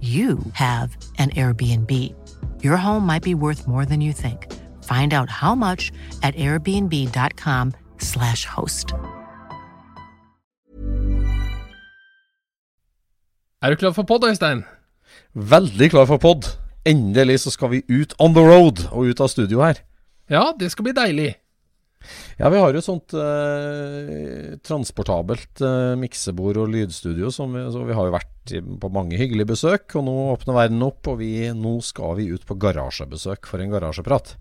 you have an Airbnb. Your home might be worth more than you think. Find out how much at airbnb.com/slash host. Er du klar for pod, Øystein? Veldig klar for pod. Endelig så skal vi ut on the road og ut av studio her. Ja, det skal bli deilig. Ja, vi har jo sånt eh, transportabelt eh, miksebord og lydstudio, som vi, så vi har jo vært på mange hyggelige besøk. Og nå åpner verden opp, og vi, nå skal vi ut på garasjebesøk for en garasjeprat.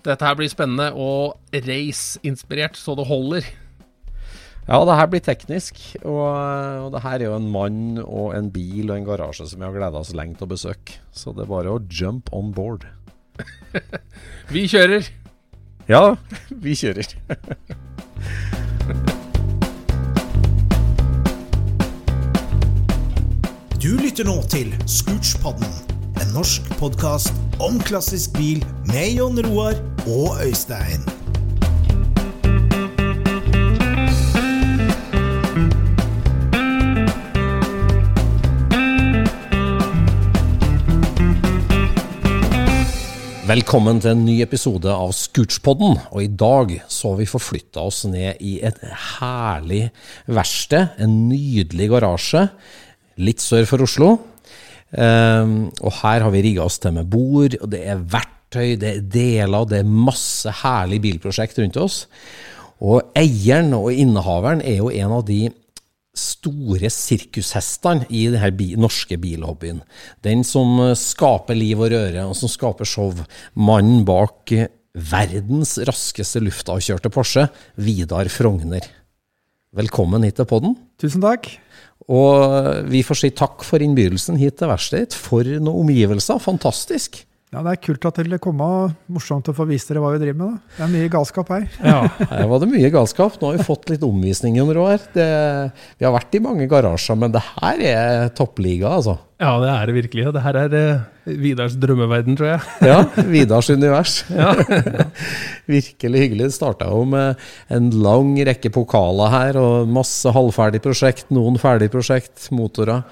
Dette her blir spennende og race-inspirert så det holder. Ja, det her blir teknisk. Og, og det her er jo en mann og en bil og en garasje som vi har gleda oss lenge til å besøke. Så det er bare å jump on board. Vi kjører. Ja, vi kjører. Du lytter nå til Scootspodden, en norsk podkast om klassisk bil med Jon Roar og Øystein. Velkommen til en ny episode av Scootspodden. Og i dag så har vi forflytta oss ned i et herlig verksted. En nydelig garasje litt sør for Oslo. Um, og her har vi rigga oss til med bord, og det er verktøy, det er deler, det er masse herlig bilprosjekt rundt oss. Og eieren og innehaveren er jo en av de store sirkushestene i denne bi norske bilhobbyen. Den som skaper liv og røre, og som skaper show. Mannen bak verdens raskeste luftavkjørte Porsche, Vidar Frogner. Velkommen hit til podden. Tusen takk. Og vi får si takk for innbydelsen hit til verkstedet. For noen omgivelser. Fantastisk. Ja, Det er kult at dere kom. og Morsomt å få vist dere hva vi driver med. da. Det er mye galskap her. Ja, her var det mye galskap. Nå har vi fått litt omvisning, under år. Det, Vi har vært i mange garasjer, men det her er toppliga, altså. Ja, det er det virkelig. Det her er uh, Vidars drømmeverden, tror jeg. ja, Vidars univers. Ja. virkelig hyggelig. Det starta jo med en lang rekke pokaler her, og masse halvferdig prosjekt, noen ferdig prosjekt, motorer.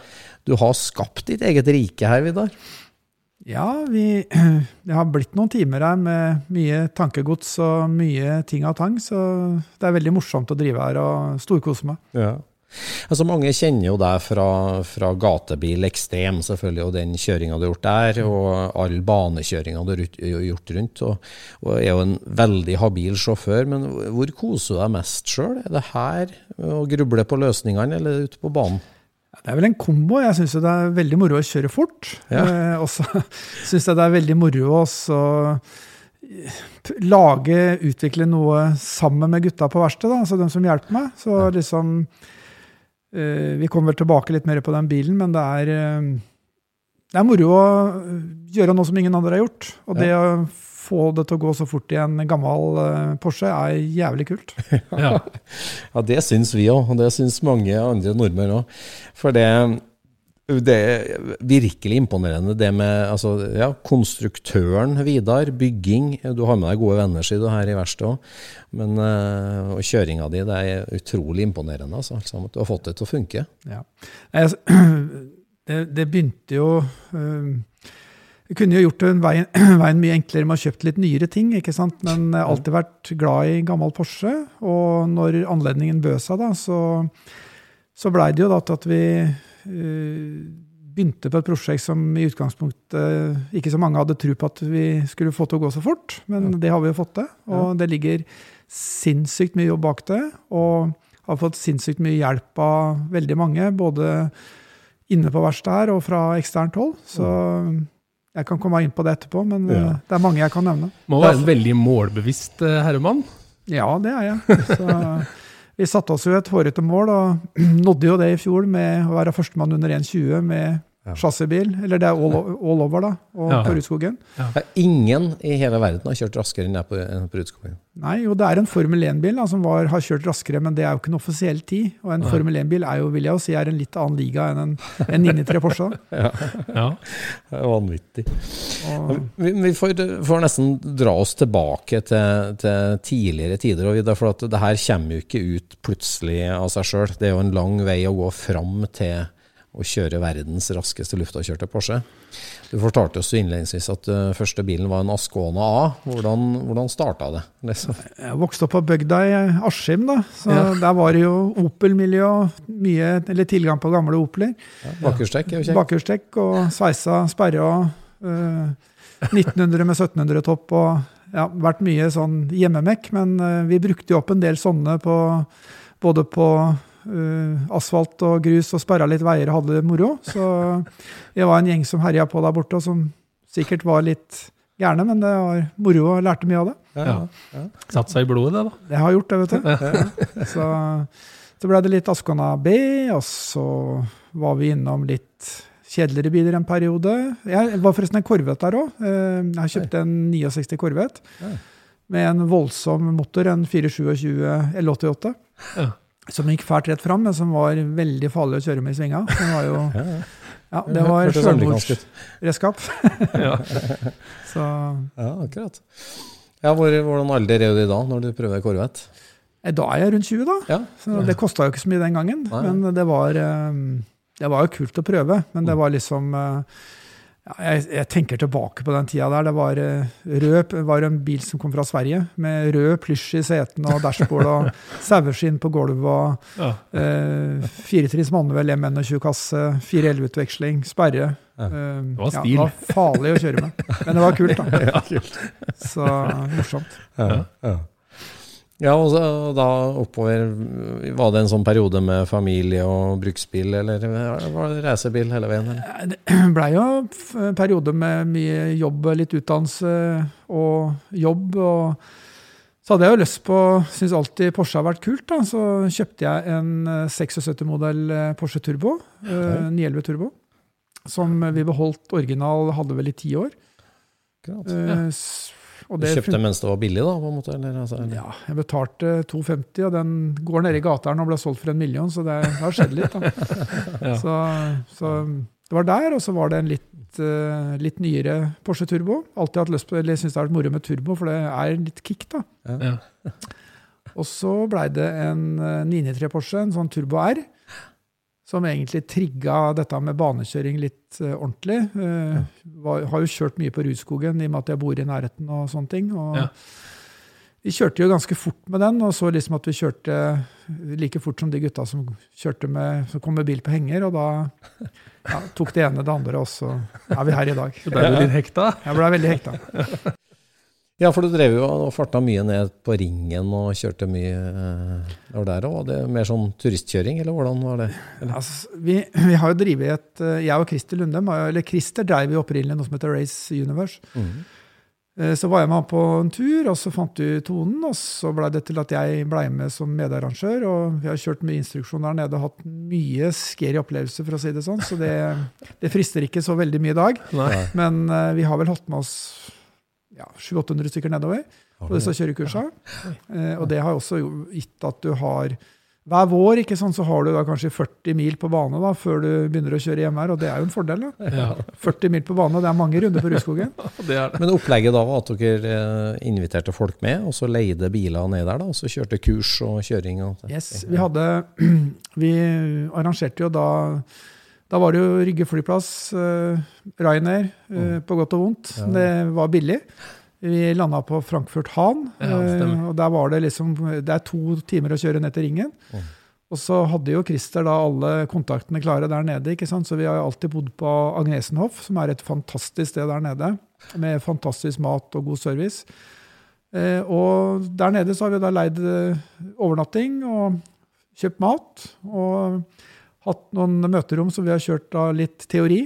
Du har skapt ditt eget rike her, Vidar. Ja, vi, det har blitt noen timer her med mye tankegods og mye ting av tang, så det er veldig morsomt å drive her og storkose meg. Ja. Altså Mange kjenner jo deg fra, fra gatebil ekstrem, selvfølgelig, og den kjøringa du har gjort der, og all banekjøringa du har gjort rundt. Og, og, er jo en veldig habil sjåfør, men hvor koser du deg mest sjøl? Er det her å gruble på løsningene, eller ute på banen? Det er vel en kombo. Jeg syns det er veldig moro å kjøre fort. Ja. Eh, og så syns jeg det er veldig moro å lage, utvikle noe sammen med gutta på verkstedet, altså de som hjelper meg. Så liksom eh, Vi kommer vel tilbake litt mer på den bilen, men det er, eh, det er moro å gjøre noe som ingen andre har gjort. Og det å få det til å gå så fort i en gammel uh, Porsche er jævlig kult. ja. ja, det syns vi òg, og det syns mange andre nordmenn òg. For det Det er virkelig imponerende, det med altså, ja, konstruktøren Vidar, bygging. Du har med deg gode venner, sier du, her i verkstedet òg. Men uh, og kjøringa di, det er utrolig imponerende. Altså, altså. Du har fått det til å funke. Ja. Det, det, begynte jo uh, Vi kunne jo gjort veien, veien, mye enklere med å kjøpt litt nyere ting, ikke sant? men jeg har alltid vært glad i gammel Porsche. Og når anledningen bød seg, da, så, så blei det jo da at vi uh, begynte på et prosjekt som i utgangspunktet ikke så mange hadde tro på at vi skulle få til å gå så fort, men ja. det har vi jo fått til. Og ja. det ligger sinnssykt mye jobb bak det. Og har fått sinnssykt mye hjelp av veldig mange, både inne på verkstedet her og fra eksternt hold. Så jeg kan komme inn på det etterpå, men ja. Eh, det er mange jeg kan nevne. Må være en veldig målbevisst eh, herremann? Ja, det er jeg. Så vi satte oss jo et hårete mål, og nådde jo det i fjor med å være førstemann under 1,20 med ja. chassisbil. Eller det er all, all over, da, og ja. på Rudskogen. Ja. Ingen i hele verden har kjørt raskere enn jeg på, på Rudskogen. Nei, jo, det er en Formel 1-bil som var, har kjørt raskere, men det er jo ikke en offisiell tid. Og en Nei. Formel 1-bil er jo, vil jeg jo si, er en litt annen liga enn en, en 93 Porsche. ja. ja, det er vanvittig. Og, vi, vi får, får, nesten dra oss tilbake til, til tidligere tider, og for at det her kommer jo ikke ut plutselig av seg sjøl. Det er jo en lang vei å gå fram til å kjøre verdens raskeste luftavkjørte Porsche. Du fortalte oss innledningsvis at uh, første bilen var en Ascona A. Hvordan, hvordan starta det? Liksom? Jeg vokste opp på bygda i Askim. da, så ja. Der var det jo Opel-miljø og mye, eller tilgang på gamle Opeler. Ja, Bakhjulstrekk er jo kjekt. Bakhjulstrekk og sveisa sperra. Uh, 1900 med 1700-topp og ja, vært mye sånn hjemmemekk. Men uh, vi brukte jo opp en del sånne på både på asfalt og grus og sperra litt veier og hadde det moro. Så vi var en gjeng som herja på der borte, og som sikkert var litt gærne, men det var moro og lærte mye av det. Ja, ja. Satt seg i blodet, det, da. Det har gjort det, vet du. Så, så ble det litt Askona B, og så var vi innom litt kjedeligere biler en periode. Jeg var forresten en Corvette der òg. Jeg jeg kjøpte en 69 Corvette med en voldsom motor, en 427 L88. Ja som gikk fælt rett fram, men som var veldig farlig å kjøre med i svinga. Det var jo ja, det var sjølmordsredskap. Så ja, akkurat. Ja, hvor, hvordan alder er du i dag når du prøver Corvette? Eh, da er jeg rundt 20, da. Ja. Så det kosta jo ikke så mye den gangen. Nei. Men det var, eh, det var jo kult å prøve. Men det mm. var liksom eh, jeg, jeg, tenker tilbake på den tida der. Det var, eh, rød, var en bil som kom fra Sverige, med rød plysj i setene og dashbord og saueskinn på gulvet. og ja. eh, firetrinns manuell M21-kasse, 411-utveksling, sperre. Ja. Eh, det var stil. Ja, det var farlig å kjøre med, men det var kult. da. Ja, kult. Så morsomt. Ja, ja. Ja, og så, da oppover Var det en sånn periode med familie og bruksbil, eller var det reisebil hele veien? Eller? Det blei jo en periode med mye jobb, litt utdannelse og jobb. og så hadde jeg jo lyst på, syns alltid Porsche har vært kult, da, så kjøpte jeg en 76-modell eh, eh, Porsche Turbo, okay. 911 Turbo, som vi beholdt original, hadde vel i ti år. Klart, Ja. Og du kjøpte mens det var billig, da? på en måte? Eller, altså, eller? Ja, jeg betalte 250, og den går nede i gata og ble solgt for en million, så det, har skjedd litt. da. ja. så, så, det var der, og så var det en litt, uh, litt nyere Porsche Turbo. Alltid hatt lyst på, eller syns det har vært moro med turbo, for det er litt kick, da. Ja. og så blei det en 993 Porsche, en sånn Turbo R som egentlig trigga dette med banekjøring litt uh, ordentlig. Uh, var, har jo kjørt mye på Rudskogen i og med at jeg bor i nærheten. og sånne ting. Og ja. Vi kjørte jo ganske fort med den, og så liksom at vi kjørte like fort som de gutta som med, som kom med bil på henger. Og da ja, tok det ene det andre, og så er vi her i dag. Så ble du litt hekta? Jeg ble veldig hekta. Ja, for du drev jo og farta mye ned på ringen og kjørte mye eh, der òg. Var det mer sånn turistkjøring, eller hvordan var det? Altså, vi, vi, har jo drevet et eh, Jeg og Christer Lundem, eller Christer drev jo opprinnelig noe som heter Race Universe. Mm. Så var jeg med på en tur, og så fant du tonen. Og så blei det til at jeg blei med som medarrangør. Og vi har kjørt mye instruksjon der nede og hatt mye scary opplevelser, for å si det sånn. Så det, det frister ikke så veldig mye i dag. Nei. Men vi har vel hatt med oss ja, 700-800 stykker nedover på disse kjørekursene. Eh, og det har også gitt at du har hver vår ikke sånn, så har du da kanskje 40 mil på bane da, før du begynner å kjøre hjemme her, og det er jo en fordel. da. Ja, 40 mil på bane, det er mange runder på Rudskogen. det er. Men opplegget da var at dere eh, inviterte folk med, og så leide biler ned der, da, og så kjørte kurs og kjøring? Og Yes, vi hadde Vi arrangerte jo da Da var det jo Rygge flyplass, uh, Ryanair, eh, på godt og vondt. Det var billig. Vi landa på Frankfurt Hahn, Ja, stemmer. og der var det liksom Det er to timer å kjøre ned til ringen. Og så hadde jo Christer da alle kontaktene klare der nede, ikke sant? så vi har alltid bodd på Agnesenhof, som er et fantastisk sted der nede, med fantastisk mat og god service. Eh, og der nede så har vi da leid overnatting og kjøpt mat. Og hatt noen møterom som vi har kjørt da litt teori.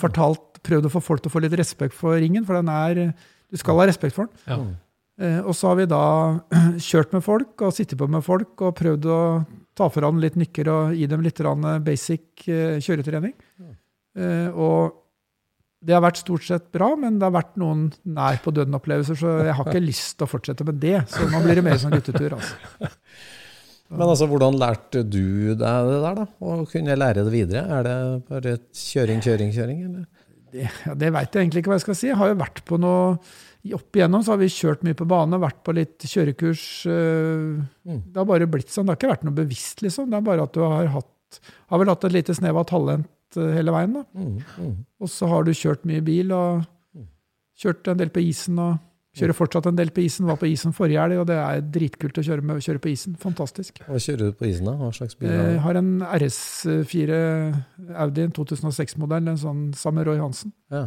Fortalt, prøvd å få folk til å få litt respekt for ringen, for den er Du skal ha respekt for den. Ja. Eh, og så har vi da kjørt med folk og sittet på med folk og prøvd å ta foran litt nykker og gi dem litt basic eh, kjøretrening. Eh, og det har vært stort sett bra, men det har vært noen nær på døden-opplevelser, så jeg har ikke lyst til å fortsette med det. Så nå blir det mer som guttetur. altså. Men altså, hvordan lærte du deg det der, da? Og kunne lære det videre? Er det bare kjøring, kjøring, kjøring? Eller? Det, det veit jeg egentlig ikke hva jeg skal si. Jeg har jo vært på noe Opp igjennom så har vi kjørt mye på bane, vært på litt kjørekurs. øh, Det har bare blitt sånn. Det har ikke vært noe bevisst, liksom. Det er bare at du har hatt Har vel hatt et lite snev av talent øh, hele veien, da. Mm, Og så har du kjørt mye bil og kjørt en del på isen og kjører fortsatt en del på isen. Var på isen forrige helg, og det er dritkult å kjøre, med, kjøre på isen. Fantastisk. Hva kjører du på isen, da? Hva slags bil Jeg er har en RS4 Audi, 2006-modell, en sånn sammen med Roy Hansen. Ja.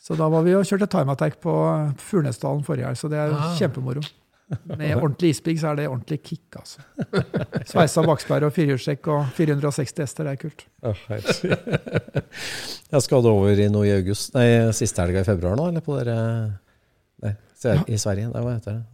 Så da var vi og kjørte time attack på Furnesdalen forrige helg, så det er Ah. kjempemoro. Med ordentlig isbig så er det ordentlig kick, altså. Sveisa baksperre og firehjulstrekk og 460 hester, det er kult. Jeg skal over i noe i august, nei, siste helga i februar nå, eller på dere Sver- i Sverige? Nei, hva heter det?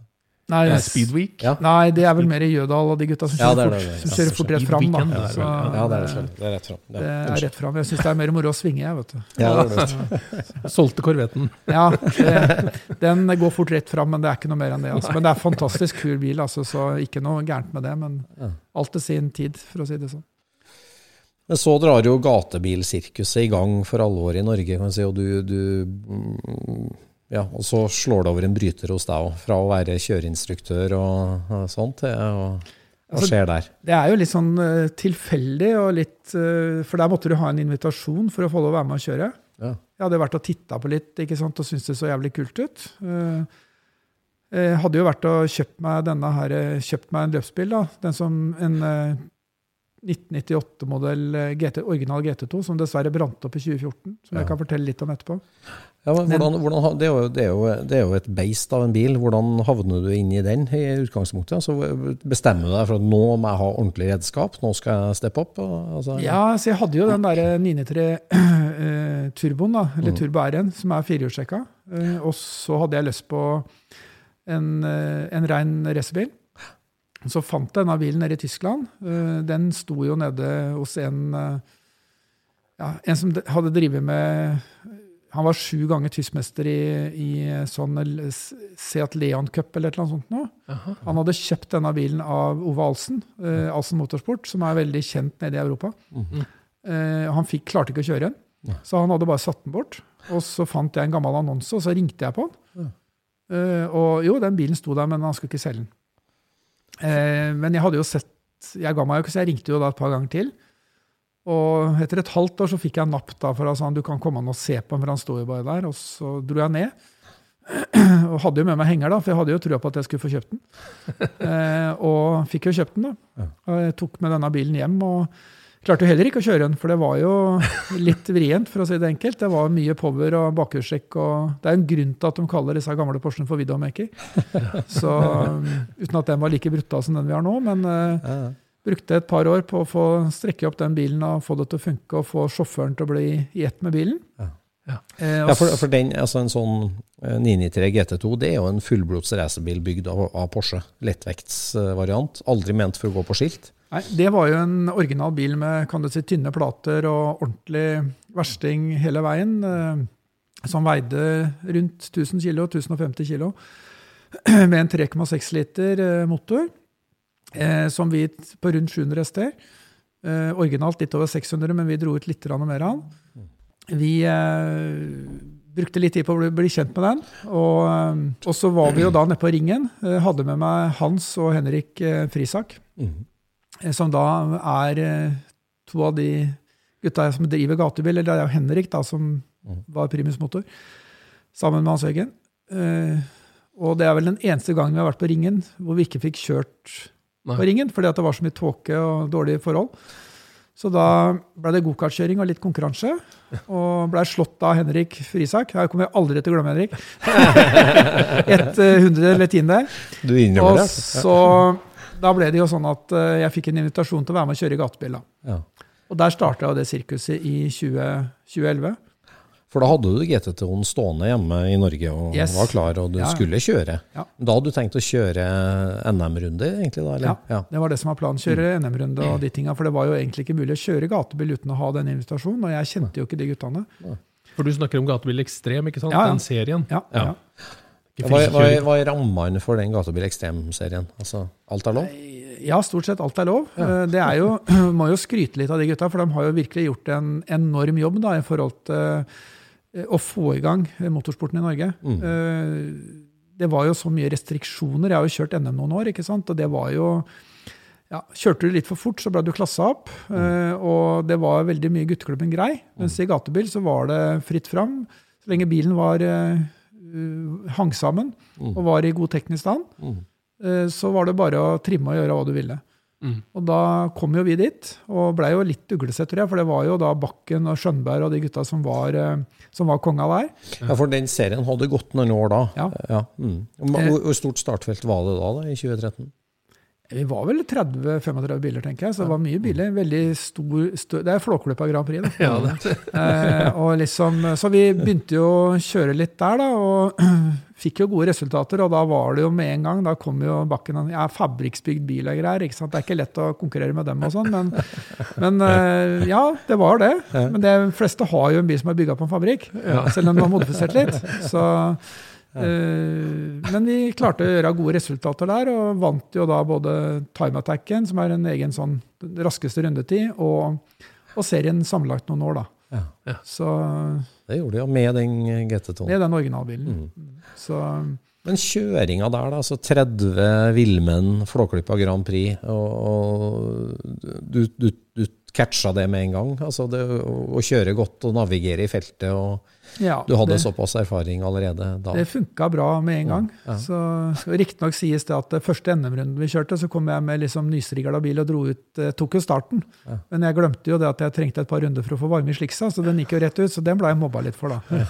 Nei, Eh, Speedweek. Ja. nei, det er vel mer i Jødal og de gutta som Ja, kjører, er fort, er. som kjører fort rett fram. Da. Er Så, Ja, det er det. er rett fram. det er rett fram. Jeg syns det er mer moro å svinge, jeg, vet du. Ja, det er det. Solgte korvetten. Ja, det, den går fort rett fram, men det er ikke noe mer enn det. Altså. Men det er fantastisk kul bil, altså, så ikke noe gærent med det. Men alt til sin tid, for å si det sånn. Men så drar jo gatebilsirkuset i gang for alvor i Norge, kan man si, og du, du mm, ja, og så slår det over en bryter hos deg òg, fra å være kjøreinstruktør og, og sånt til å Hva Altså, skjer der? Det er jo litt sånn uh, tilfeldig, og litt, uh, for der måtte du ha en invitasjon for å få lov å være med og kjøre. Ja. Jeg hadde jo vært og titta på litt ikke sant, og syntes det så jævlig kult ut. Uh, Jeg hadde jo vært og kjøpt meg denne her, eh, kjøpt meg en løpsbil. da, den som En eh, 1998-modell eh, GT, original GT2, som dessverre brant opp i 2014. Som Ja. jeg kan fortelle litt om etterpå. Ja, men hvordan, hvordan, det, er jo, det, er jo, det er jo et beist av en bil. Hvordan havner du inn i den i utgangspunktet? Altså, bestemmer du deg for at nå må jeg ha ordentlig redskap, nå skal jeg steppe opp? Altså, Ja, så jeg hadde jo den der 993 uh, turboen, da, eller Turbo R1, som er firehjulstrekka. Uh, og så hadde jeg lyst på en, uh, en rein racerbil. Så fant jeg denne bilen nede i Tyskland. Eh, den sto jo nede hos en, eh, ja, en som hadde drevet med Han var sju ganger tyskmester i, i sånn Seat Leon Cup eller et eller annet sånt nå. Han hadde kjøpt denne bilen av Ove Alsen, eh, Alsen Motorsport, som er veldig kjent nede i Europa. Eh, han fikk, klarte ikke å kjøre den, så han hadde bare satt den bort. Og så fant jeg en gammel annonse, og så ringte jeg på den. Eh, og jo, den bilen sto der, men han skulle ikke selge den. Eh, men jeg hadde jo sett Jeg ga meg jo ikke, så jeg ringte jo da et par ganger til. Og etter et halvt år så fikk jeg napp da, for han sa du kan komme an og se på ham, for han står jo bare der. Og så dro jeg ned. Og hadde jo med meg henger, da, for jeg hadde jo trua på at jeg skulle få kjøpt den. Eh, og fikk jo kjøpt den, da. Og jeg tok med denne bilen hjem. og Klarte jo heller ikke å kjøre den, for det var jo litt vrient, for å si det enkelt. Det var mye power og bakhjulstrekk. og Det er en grunn til at de kaller disse gamle Porschene for Widowmaker. Så, um, uten at den var like brutal som den vi har nå. Men eh. Brukte et par år på å få strekke opp den bilen og få det til å funke og få sjåføren til å bli i ett med bilen. Ja. Ja. Eh, Ja, for, for den, altså en sånn eh, 993 GT2 det er jo en fullblods racerbil bygd av, av Porsche. Lettvektsvariant. Aldri ment for å gå på skilt. Nei, det var jo en original bil med kan du si, tynne plater og ordentlig versting hele veien. eh, Som veide rundt 1000 kg, 1050 kg. Med en 3,6 liter eh, motor. Eh, som vi på rundt 700 hester. Eh, originalt litt over 600, men vi dro ut litt mer av den. Vi eh, brukte litt tid på å bli, bli kjent med den. Og, eh, og så var vi jo da nede på ringen. Eh, hadde med meg Hans og Henrik Frisak, eh, som da er to av de gutta som driver gatebil. Eller det er jo Henrik da, som Mhm. var primus motor, sammen med Hans Høgen. Eh, og det er vel den eneste gangen vi har vært på ringen hvor vi ikke fikk kjørt. På ringen, fordi at det var så mye tåke og dårlige forhold. Så da ble det gokartkjøring og litt konkurranse. Og blei slått av Henrik Frisak. Her kommer jeg aldri til å glemme Henrik. Et eh, hundre eller tiendedel. Du innrømmer Og det? så da ble det jo sånn at eh, jeg fikk en invitasjon til å være med og kjøre i gatebil. Ja. Og der starta det sirkuset i 20, 2011. For da hadde du GT2-en stående hjemme i Norge og Yes. var klar, og du Ja, ja. skulle kjøre. Ja. Da hadde du tenkt å kjøre NM-runde, egentlig? da, eller? Ja, det var det som var planen. Kjøre Mm. NM-runde og de tinga. For det var jo egentlig ikke mulig å kjøre gatebil uten å ha den invitasjonen. Og jeg kjente jo ikke de guttene. For du snakker om Gatebil Ekstrem, ikke sant? Ja, ja. Den serien. Ja, Ja. ja. Hva, hva, hva er rammene for den Gatebil Ekstrem-serien? Altså, alt er lov? Ja, stort sett alt er lov. Eh, Det er jo, må jo skryte litt av de gutta, for de har jo virkelig gjort en enorm jobb da, i forhold til å få i gang motorsporten i Norge. Mm. Eh, Det var jo så mye restriksjoner. Jeg har jo kjørt NM noen år, ikke sant? og det var jo ja, Kjørte du litt for fort, så ble du klassa opp. Mm. Og det var veldig mye gutteklubben grei. Mens i gatebil så var det fritt fram. Så lenge bilen var eh, hang sammen og var i god teknisk stand, Mm. eh, så var det bare å trimme og gjøre hva du ville. Mm. Og da kom jo vi dit, og blei jo litt uglesett, tror jeg, for det var jo da Bakken og Skjønberg og de gutta som var, eh, som var konga der. Ja, For den serien hadde gått noen år da. Ja. Mm. Hvor, hvor stort startfelt var det da, da i 2013? Vi var vel 30-35 biler, tenker jeg, så det var mye biler. Veldig stor, stø- Det er Flåklypa Grand Prix, da. Ja, det. Eh, og liksom, så vi begynte jo å kjøre litt der, da, og fikk jo gode resultater. Og da var det jo med en gang, da kom jo Bakken Jeg ja, fabrikksbygd bil og greier. ikke sant? Det er ikke lett å konkurrere med dem og sånn, men, men eh, ja, det var det. Men de fleste har jo en bil som er bygga på en fabrikk, selv om den var modifisert litt. Så, men vi klarte å gjøre gode resultater der, og vant jo da både time attacken, som er en egen sånn raskeste rundetid, og, og serien sammenlagt noen år, da. Ja. Ja. Så Det gjorde de jo med den GT2. med den originalbilen. Så Men kjøringa der, da, altså 30 villmenn, Flåklypa Grand Prix, og, og du, du, du catcha det med en gang? Altså det, å, å kjøre godt og navigere i feltet, og ja, du hadde det, såpass erfaring allerede da? det funka bra med en gang. Ja. Så Riktignok sies det at første NM-runden vi kjørte, så kom jeg med liksom nysrigla bil og dro ut eh, tok jo starten. Ja. Men jeg glemte jo det at jeg trengte et par runder for å få varme i sliksa, så den gikk jo rett ut. Så den ble jeg mobba litt for, da.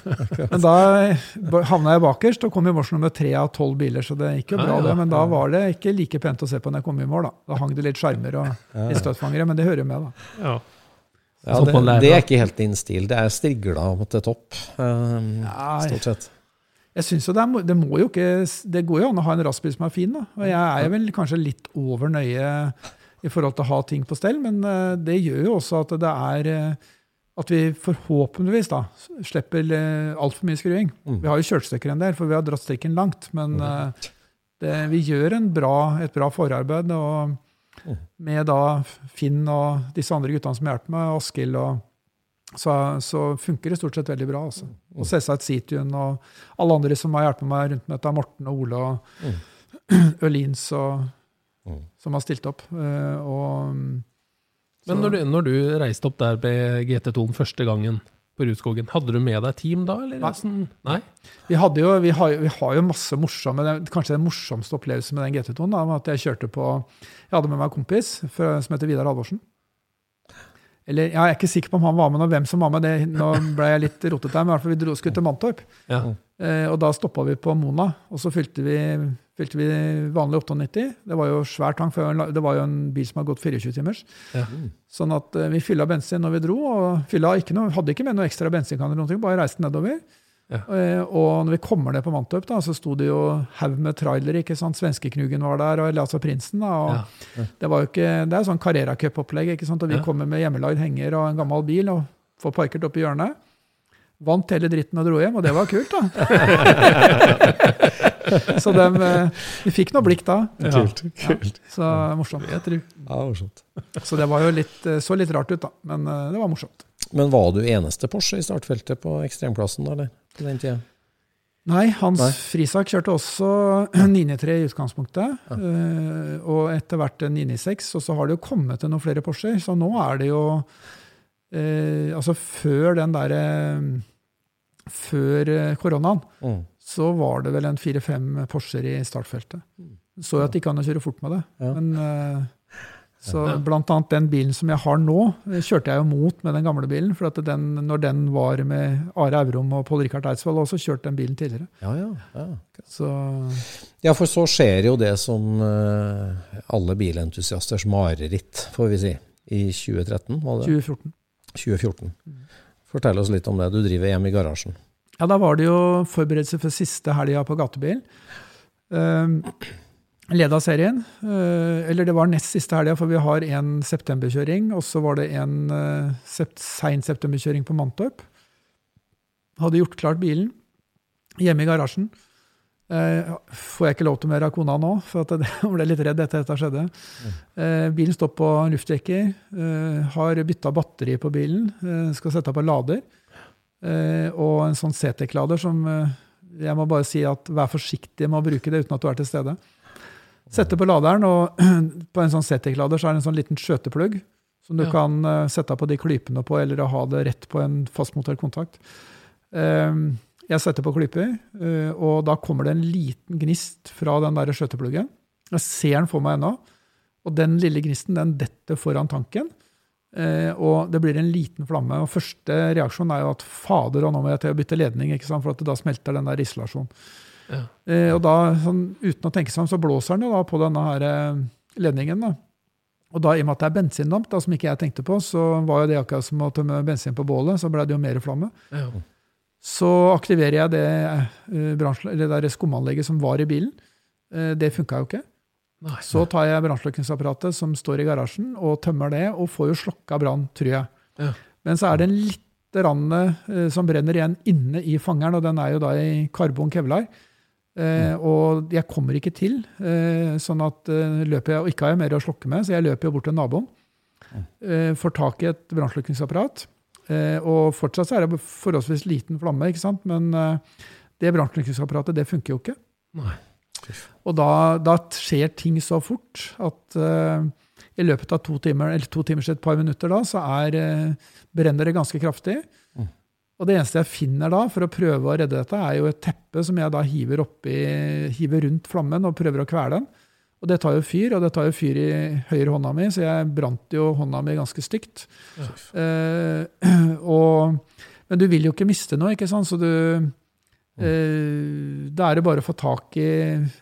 Men da eh, havna jeg bakerst og kom i mål nummer tre av tolv biler, så det gikk jo bra, Ja, ja. det. Men da var det ikke like pent å se på når jeg kom i mål, da. Da hang det litt skjermer og litt støtfangere, men det hører jo med, da. Ja. Ja, det, lærer. det er ikke helt din stil. Det er strigla til topp, um, Nei. stort sett. Jeg synes jo det, er, det må jo ikke Det går jo an å ha en rassbil som er fin, da. Og jeg er vel kanskje litt over nøye i forhold til å ha ting på stell, men eh, det gjør jo også at det er eh, At vi forhåpentligvis da slipper uh, altfor mye skruing. Mm. Vi har jo kjørt stykker en del, for vi har dratt strikken langt. Men mm. det, vi gjør en bra, et bra forarbeid. og med da Finn og disse andre guttene som hjelper meg, Askild og så, så funker det stort sett veldig bra. Altså. Og selvsagt Situn og alle andre som har hjulpet meg rundt med dette, Morten og Ole og Ølins og, Mm. som har stilt opp. Eh, og, Men når du, når du reiste opp der med GT2-en første gangen på Rudskogen, hadde du med deg team da? Eller? Nei. Nei? vi, jo, vi, har, vi har jo masse morsomme Kanskje den morsomste opplevelsen med den GT2-en var at jeg kjørte på Jeg hadde med meg en kompis fra, som heter Vidar Halvorsen. Eller, ja, Jeg er ikke sikker på om han var med, og hvem som var med. det, Nå ble jeg litt rotete her, men i hvert fall vi dro, skulle til Mantorp. Ja. Eh, og da stoppa vi på Mona, og så fylte vi, fylte vi vanlig 98. Det var jo svær tank, for det var jo en bil som hadde gått 24 timers. Ja. Sånn at eh, vi fylla bensin når vi dro, og ikke noe, hadde ikke med noe ekstra bensinkanner, noe, bare reiste nedover. Ja. Eh, og når vi kommer ned på Mantorp, da, så sto det jo haug med trailere. ikke sant? Svenskeknugen var der, og eller altså Prinsen. da, og Ja. Det var jo ikke, det er sånn Carrera Cup-opplegg. ikke sant? Og vi kommer med hjemmelagd henger og en gammel bil og får parkert opp i hjørnet. Vant hele dritten og dro hjem, og det var kult, da. så de, vi fikk noe blikk da. Kult. kult. Så morsomt. Ja, morsomt. Så det var jo litt, eh, så litt rart ut, da. Men eh, det var morsomt. Men var du eneste Porsche i startfeltet på ekstremklassen, da, eller? Til den tida? Nei, Hans Nei. Frisak kjørte også 993 i utgangspunktet. Ja. og etter hvert en 996. Og så har det jo kommet til noen flere Porscher. Så nå er det jo eh, Altså før den derre Før eh, koronaen, Mm. Så var det vel en fire-fem Porscher i startfeltet. Så jeg at det kan an å kjøre fort med det. Ja. Men eh, så blant annet den bilen som jeg har nå, kjørte jeg jo mot med den gamle bilen. For at den, når den var med Are Aurum og Pål Rikard Eidsvoll, også kjørte den bilen tidligere. Ja, ja. ja. Så Ja, for så skjer jo det som eh, alle bilentusiasters mareritt, får vi si, i 2013, var det? 2014. 2014. Fortell oss litt om det. Du driver hjem i garasjen. Ja, da var det jo forberedelse for siste helga på gatebil. Um, Leda serien. eh, eller det var nest siste helga, for vi har en septemberkjøring. Og så var det en uh, sein septemberkjøring på Mantorp. Hadde gjort klart bilen hjemme i garasjen. Eh, får jeg ikke lov til å av kona nå, for jeg ble litt redd etter at dette skjedde. Bilen står på luftjekker. Eh, har bytta batteri på bilen. Skal sette på lader. Eh, og en sånn CT-klader som eh, jeg må bare si at vær forsiktig med å bruke det uten at du er til stede. Sette på laderen, og på en sånn CT-klader så er det en sånn liten skjøteplugg som du Ja. kan eh, sette på de klypene på, eller ha det rett på en fastmontert kontakt. Eh, jeg setter på klyper, og da kommer det en liten gnist fra den der skjøtepluggen. Jeg ser den for meg ennå. Og den lille gnisten den detter foran tanken. Eh, og det blir en liten flamme. Og første reaksjon er jo at fader, og nå må jeg til å bytte ledning, for at da smelter den der isolasjonen. Ja. Eh, og da, sånn, uten å tenke seg om, så blåser den jo da på denne her eh, ledningen. da. Og da, i og med at det er bensindamp, da, som ikke jeg tenkte på, så var jo det akkurat som å tømme bensin på bålet. Så ble det jo mer flamme. Ja. Så aktiverer jeg det, uh, det der skumanlegget som var i bilen. Uh, det funka jo ikke. Nei. Så tar jeg brannslukningsapparatet som står i garasjen, og tømmer det, og får jo slokka brann, tror jeg. Ja. Men så er det en lite rann eh, som brenner igjen inne i fangeren, og den er jo da i karbon kevlar. Eh, og jeg kommer ikke til, eh, sånn at eh, løper jeg, og ikke har jeg mer å slokke med, så jeg løper jo bort til naboen. Eh, får tak i et brannslukningsapparat. Eh, og fortsatt så er det forholdsvis liten flamme, ikke sant? men det brannslukningsapparatet det funker jo ikke. Nei. Og da, da skjer ting så fort at uh, i løpet av to timer, eller to timers et par minutter da, så er, uh, brenner det ganske kraftig. Og det eneste jeg finner da, for å prøve å redde dette, er jo et teppe som jeg da hiver, oppi, hiver rundt flammen og prøver å kvele den. Og det tar jo fyr, og det tar jo fyr i høyre hånda mi, så jeg brant jo hånda mi ganske stygt. Eh, og, men du vil jo ikke miste noe, ikke sant? Så du eh, Da er det bare å få tak i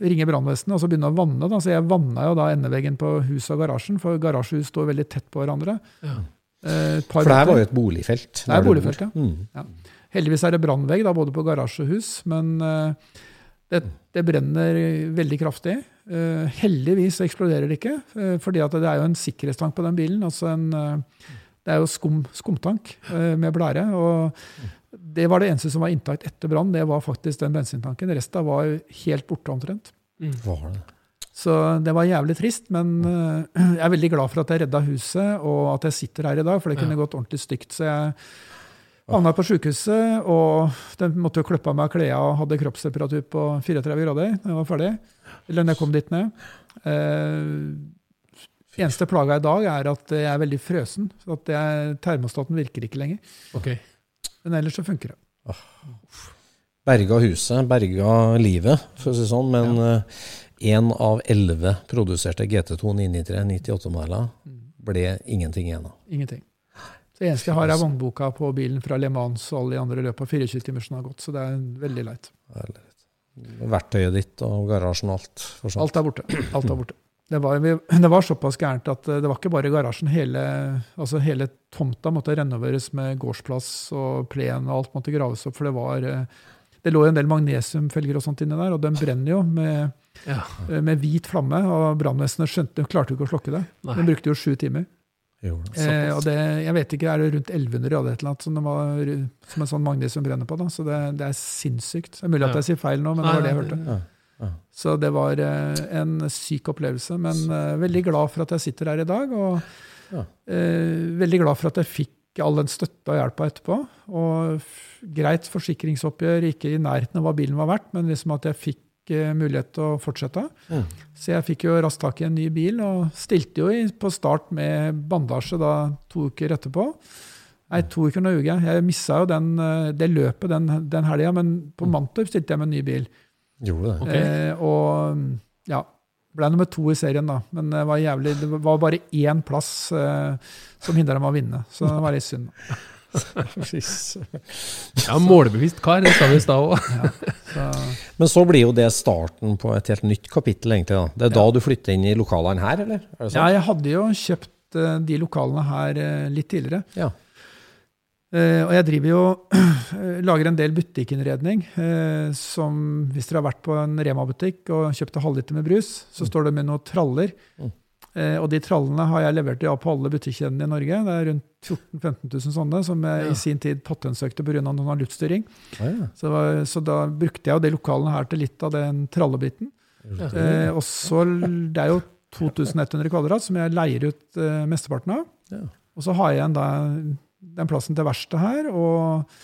Ringe brannvesenet og så begynne å vanne. Da. Så jeg vanna jo da endeveggen på huset og garasjen, for garasjehus står veldig tett på hverandre. Ja. Eh, For det her var jo et boligfelt. Det er boligfelt, ja. Mm. Heldigvis er det brannvegg da, både på garasje og hus, men eh, det, det brenner veldig kraftig. Eh, heldigvis eksploderer det ikke, fordi det er jo en sikkerhetstank på den bilen. altså en, eh, Det er jo skum, skumtank eh, med blære. og Det var det eneste som var intakt etter brann, det var faktisk den bensintanken. Resten var helt borte omtrent. Var det? Så det var jævlig trist, men eh, jeg er veldig glad for at jeg redda huset, og at jeg sitter her i dag, for det kunne gått ordentlig stygt. Så jeg havna på sjukehuset, og de måtte jo klippe av meg klærne og hadde kroppstemperatur på 34 grader da jeg var ferdig. Eller når jeg kom dit ned. Eh, eneste plaga i dag er at jeg er veldig frøsen. så at jeg, Termostaten virker ikke lenger. Ok. Men ellers så funker det. Berga huset, berga livet, for å si sånn. Men én av elleve produserte GT2 993 98-modeller ble ingenting igjen av. Ingenting. Det eneste jeg har, er vognboka på bilen fra Le Mans og alle de andre løpa 24 timer som har gått. Så det er veldig leit. Verktøyet ditt og garasjen og alt. Alt er borte. Alt er borte. Det var, det var såpass gærent at eh, det var ikke bare garasjen. Hele, altså hele tomta måtte renoveres med gårdsplass og plen, og alt måtte graves opp. For det var eh, Det lå en del magnesiumfelger og sånt inni der, og den brenner jo med, Ja. eh, med hvit flamme. Og brannvesenet skjønte, klarte jo ikke å slokke det. Nei. Den brukte jo sju timer. Jo. Eh, og det, jeg vet ikke, er det rundt 1100 eller et eller annet som, det var, som en sånn magnesium brenner på? da, Så det, det er sinnssykt. Det er mulig at jeg sier feil nå, men det var det jeg hørte. Ja. Så det var eh, en syk opplevelse. Men eh, veldig glad for at jeg sitter her i dag. Og Ja. eh, veldig glad for at jeg fikk all den støtta og hjelpa etterpå. Og greit forsikringsoppgjør, ikke i nærheten av hva bilen var verdt, men liksom at jeg fikk mulighet til å fortsette. Mm. Så jeg fikk jo raskt tak i en ny bil, og stilte jo på start med bandasje da to uker etterpå. Nei, to uker, nå ljuger jeg. Jeg missa jo den, det løpet den, den helga, men på Mantorp stilte jeg med en ny bil. Gjorde det. Okay. Eh, og ja, ble nummer to i serien, da. Men det var jævlig, det var bare én plass eh, som hindra meg å vinne, så det var litt synd. Ja, målbevisst kar, det sa vi i stad òg. Men så blir jo det starten på et helt nytt kapittel, egentlig. da. Det er da du flytter inn i lokalene her, eller? Er det ja, jeg hadde jo kjøpt eh, de lokalene her eh, litt tidligere. Ja. Eh, og jeg driver jo lager en del butikkinnredning. Eh, som hvis dere har vært på en Rema-butikk og kjøpt en halvliter med brus, så står det med noen traller. Mm. Eh, og de trallene har jeg levert ja, på alle butikkjedene i Norge. Det er rundt 14 000-15 000 sånne, som jeg Ja. i sin tid patentsøkte pga. noen av luftstyring. Ja, ja. Så, var, så da brukte jeg jo de lokalene her til litt av den trallebiten. Og så Det er jo 2100 kvadrat som jeg leier ut mesteparten av. Ja. Og så har jeg en da den plassen til verkstedet her, og,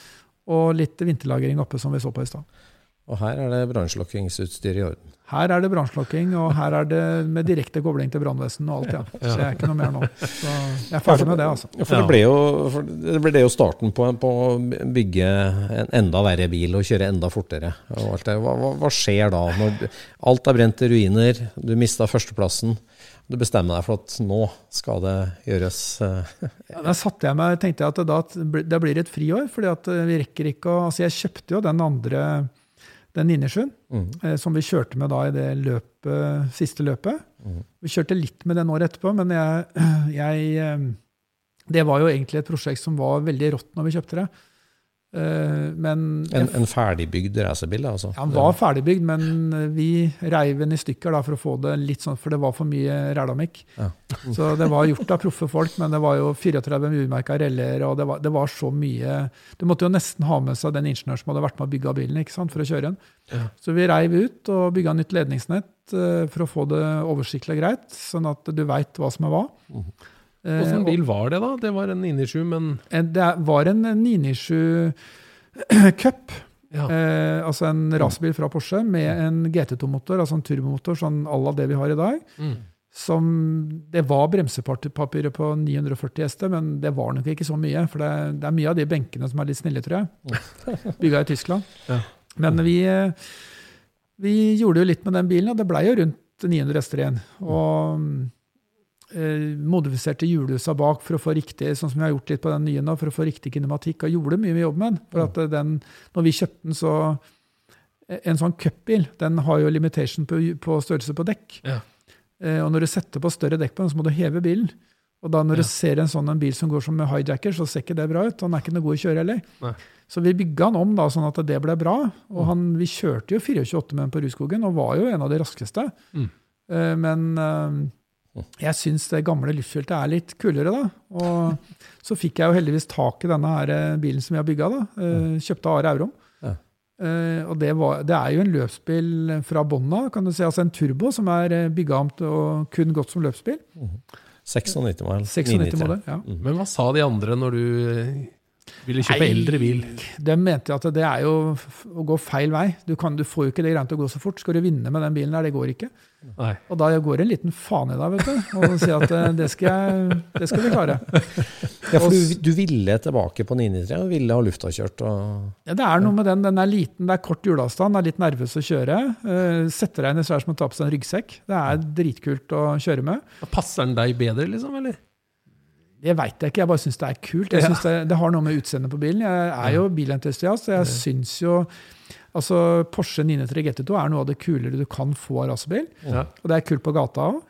og litt vinterlagring oppe, som vi så på i stad. Og her er det brannslokkingsutstyr i orden. Her er det brannslokking, og her er det med direkte kobling til brannvesenet og alt, ja. Så jeg er ikke noe mer nå. Så jeg er ferdig med det, altså. Ja, for det ble jo, for det ble jo starten på, på å bygge en enda verre bil og kjøre enda fortere. Og alt det. Hva, hva, hva skjer da? Når alt er brent til ruiner, du mista førsteplassen. Du bestemmer deg for at nå skal det gjøres eh, Ja, Da satte jeg meg, tenkte jeg at da, det blir et friår, fordi eh, vi rekker ikke å Altså, jeg kjøpte jo den andre, den 997, mm, eh, som vi kjørte med da i det løpet, siste løpet. Mm. Vi kjørte litt med den året etterpå, men jeg, jeg Det var jo egentlig et prosjekt som var veldig rått når vi kjøpte det. Eh, Men en, en ferdigbygd racerbil, altså. ja, han var ferdigbygd, men vi reiv den i stykker da, for å få det litt sånn, for det var for mye rælamikk. Ja. Så det var gjort av proffe folk, men det var jo 34 urmerka reller, og det var, det var så mye Du måtte jo nesten ha med seg den ingeniøren som hadde vært med å bygge bilen ikke sant, for å kjøre den. Ja. Så vi reiv ut og bygga nytt ledningsnett eh, for å få det oversiktlig og greit, sånn at du veit hva som er hva. Mhm. Eh, Åssen bil var det, da? Det var en 997, men Eh, Det var en 997 Cup. ja. Eh, altså en racerbil fra Porsche med en GT2-motor, altså en turbomotor, sånn à la det vi har i dag. Mm. Som Det var bremsepapiret på 940 hester, men det var nok ikke så mye. For det, det er mye av de benkene som er litt snille, tror jeg. Bygga i Tyskland. Ja. Men vi, eh, vi gjorde jo litt med den bilen, og det blei jo rundt 900 hester igjen. Og eh, modifiserte hjulhusa bak for å få riktig, sånn som jeg har gjort litt på den nye nå, for å få riktig kinematikk, og gjorde mye med jobb med den. For at eh, den, når vi kjøpte den, så eh, En sånn cupbil den har jo limitation på, på størrelse på dekk. Ja. Eh, og når du setter på større dekk på den, så må du heve bilen. Og da når Ja. du ser en sånn en bil som går som med hijacker, så ser ikke det bra ut. Han er ikke noe god å kjøre heller. Nei. Så vi bygga den om da, sånn at det ble bra. Og han, vi kjørte jo 428 med den på Rudskogen, og var jo en av de raskeste. Mm. Men jeg syns det gamle luftfilteret er litt kulere, da. Og så fikk jeg jo heldigvis tak i denne her eh, bilen som vi har bygga. da. Eh, kjøpte Are Aurum. Ja. Eh, og det, var, det er jo en løpsbil fra bånn av, kan du si. Altså en turbo som er bygga om til å kun gått som løpsbil. 96 modell. 96 993. modell. ja. Men hva sa de andre når du ville kjøpe Nei. eldre bil? De mente at det er jo å gå feil vei. Du, kan, du får jo ikke det greiene til å gå så fort. Skal du vinne med den bilen der, det går ikke. Nei. Og da går det en liten faen i deg, vet du. Og sier at eh, det skal, jeg, det skal vi klare. Ja, for du, du ville tilbake på 993 og ville ha luftakjørt. Og... Ja, det er noe med den. Den er liten, det er kort hjulavstand, er litt nervøs å kjøre. Uh, setter deg inn i svært som å ta på seg en ryggsekk. Det er dritkult å kjøre med. Passer den deg bedre, liksom? eller? Det veit jeg ikke, jeg bare syns det er kult. Jeg synes det, det har noe med utseendet på bilen. Jeg er jo bilentusiast, og jeg syns jo Altså, Porsche 933 GT2 er noe av det kulere du kan få av racerbil. Ja. Og det er kult på gata òg.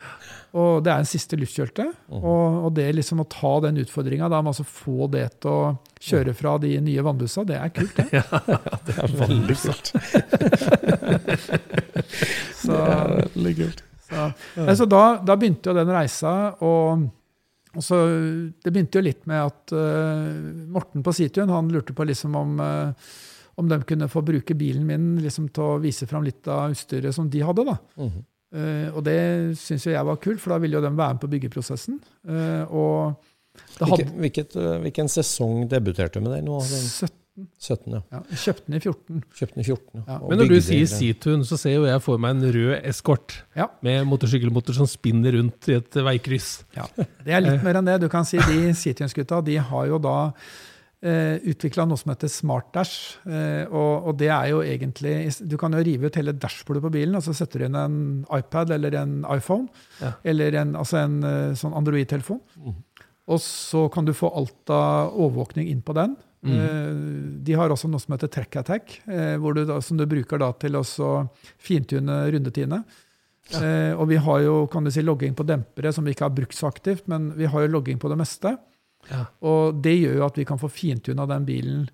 Og det er en siste luftkjølte. Og, og det liksom å ta den utfordringa, altså få det til å kjøre fra de nye vannbussa, det er kult, det. Det er veldig kult. Så, så, Nei, så da, da begynte jo den reisa, og og så, Det begynte jo litt med at uh, Morten på Situn han lurte på liksom om, uh, om de kunne få bruke bilen min liksom til å vise fram litt av utstyret som de hadde. da. Mhm. Uh, og det syns jo jeg var kult, for da ville jo de være med på byggeprosessen. Og hadde Hvilket, hvilket, hvilken sesong debuterte du med den? nå? 17, 17, ja. ja, kjøpte den i 14. Kjøpte den i 14. Ja. Men når du sier Seatun, så ser jo jeg for meg en rød eskort Ja. med motorsykkelmotor som spinner rundt i et veikryss. Ja, Det er litt mer enn det. Du kan si De Cityens-gutta de har jo da eh, utvikla noe som heter SmartDash. Eh, og, og det er jo egentlig Du kan jo rive ut hele dashbordet på bilen, og så setter du inn en iPad eller en iPhone. Ja. Eller en, altså en eh, sånn Android-telefon. Og så kan du få alt av overvåkning inn på den. Eh, de har også noe som heter Track Attack, eh, du som du bruker da til å fintune rundetidene. Ja. og vi har jo kan du si, logging på dempere, som vi ikke har brukt så aktivt, men vi har jo logging på det meste. Ja. Og det gjør jo at vi kan få fintuna den bilen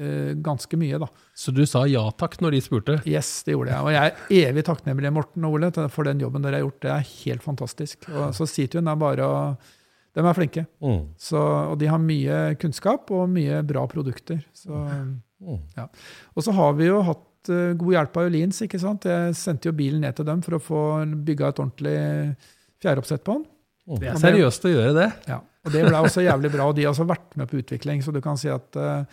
eh, ganske mye, da. Så du sa ja takk når de spurte? Yes, det gjorde jeg. Og jeg er evig takknemlig, Morten og Ole, for den jobben dere har gjort. Det er helt fantastisk. Og, så Situn er bare å De er flinke. Mm. Så, og de har mye kunnskap og mye bra produkter. Så, Mm. ja. Og så har vi jo hatt uh, god hjelp av Jolins. ikke sant? Jeg sendte jo bilen ned til dem for å få bygga et ordentlig fjæroppsett på den. Det er seriøst å gjøre det. Ja, og Det ble også jævlig bra. og De har også vært med på utvikling. Så du kan si at uh,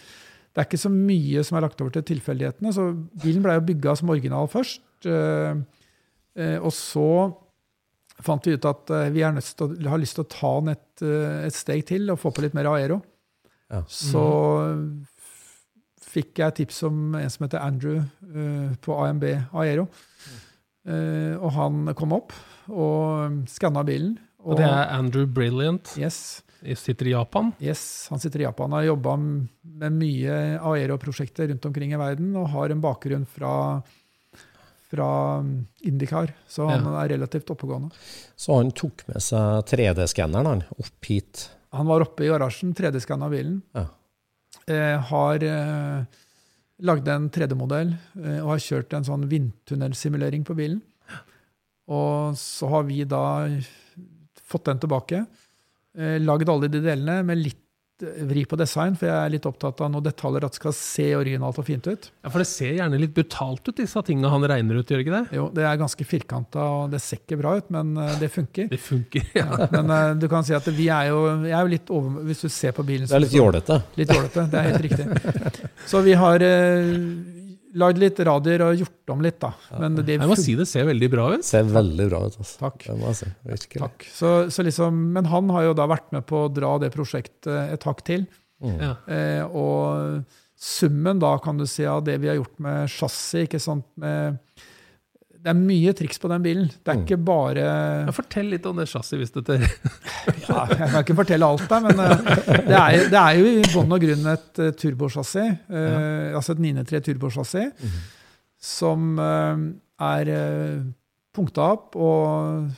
det er ikke så mye som er lagt over til tilfeldighetene. så Bilen ble jo bygga som original først. Uh, eh, og så fant vi ut at eh, vi er nødt til å, har lyst til å ta den et, eh, et steg til og få på litt mer aero. Ja. Så f- fikk jeg tips om en som heter Andrew uh, på AMB Aero. Uh, og han kom opp og skanna bilen. Og det er Andrew Brilliant. Yes. Sitter i Japan. Yes, Han sitter i Japan og har jobba med mye aero-prosjekter rundt omkring i verden, og har en bakgrunn fra, fra Indicar, så han er relativt oppegående. Så han tok med seg 3D-skanneren han, opp hit. Han var oppe i garasjen, 3D-skanna bilen. Ja. Eh, har eh, lagd en 3D-modell eh, og har kjørt en sånn vindtunnelsimulering på bilen. Og så har vi da fått den tilbake. Eh, lagd alle de delene med litt vri på design, for jeg er litt opptatt av noen detaljer at det skal se originalt og fint ut. Ja, For det ser gjerne litt brutalt ut, disse tingene han regner ut, gjør ikke det? Jo, det er ganske firkanta, og det ser ikke bra ut, men eh, det funker. Det funker, ja. Ja, men eh, du kan si at vi er jo, jeg er jo litt over, Hvis du ser på bilen Det er litt jålete. Litt jålete, det er helt riktig. Så vi har eh, lagd litt radier og gjort om litt, da. Men det Jeg må si det ser veldig bra ut. Ser veldig bra ut. Altså. Takk. Det må jeg si. Takk. Så, så liksom, men han har jo da vært med på å dra det prosjektet et hakk til. Mm. Ja. Eh, og summen da, kan du si, av det vi har gjort med chassis ikke sant, med, Det er mye triks på den bilen. Det er ikke bare Ja, fortell litt om det chassiset, hvis dette ja, Jeg kan ikke fortelle alt der, men eh, det er, det er jo i bunn og grunn et uh, turbosjassi. eh, Altså et 993 turbosjassi. Som eh, er uh, punkta opp og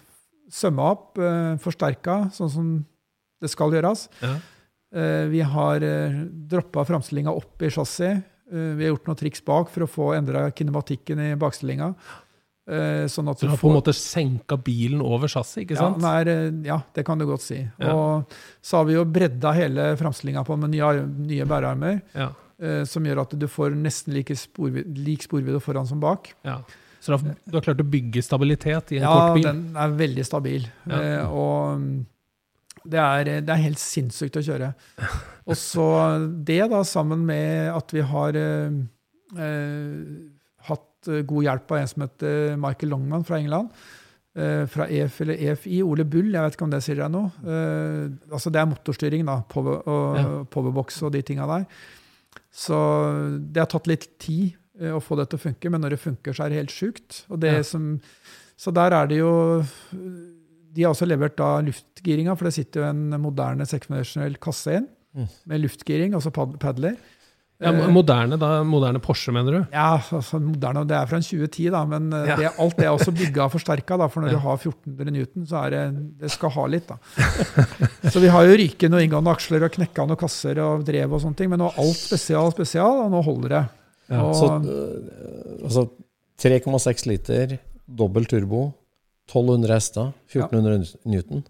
sømma opp, uh, forsterka, sånn som det skal gjøres. Ja. Eh, vi har uh, droppa framstillinga opp i chassis. Eh, vi har gjort noen triks bak for å få endra kinematikken i bakstillinga. Eh, sånn at Så du har på en måte senka bilen over chassis, ikke ja, sant? eh, ja, det kan du godt si. Ja. Og så har vi jo bredda hele framstillinga på med nye, nye bærearmer, Ja. eh, som gjør at du får nesten like sporvid, lik sporvidde foran som bak. ja. Så du har, du har klart å bygge stabilitet i en Ja, kort bil? Ja, den er veldig stabil. Ja. Eh, og mm, det er, det er helt sinnssykt å kjøre. Og så det, da, sammen med at vi har eh, eh, eh, god hjelp av en som heter Michael Longman fra England. eh, fra EF eller EFI. Ole Bull, jeg vet ikke om det sier deg noe. Eh, altså det er motorstyring, da. Power, og, Ja. Powerbox og de tinga der. Så det har tatt litt tid eh, å få det til å funke, men når det funker, så er det helt sjukt. Og det Ja. som, så der er det jo De har også levert da luftgiringa, for det sitter jo en moderne seksdimensjonell kasse inn Mm. med luftgiring, altså pad padler. Ja, Eh, moderne, da, moderne Porsche, mener du? ja, altså moderne, det er fra en 2010, da, men eh, Ja. det, alt det er også bygga og forsterka. For når Ja. du har 1400 Newton, så er det, det skal ha litt. da. Så vi har jo ryket noen inngående aksler og knekka noen kasser og drev og sånne ting, men nå er alt spesial, spesial, og nå holder det. Ja, og, Så øh, altså 3,6 liter, dobbel turbo, 1200 hester, 1400 Newton.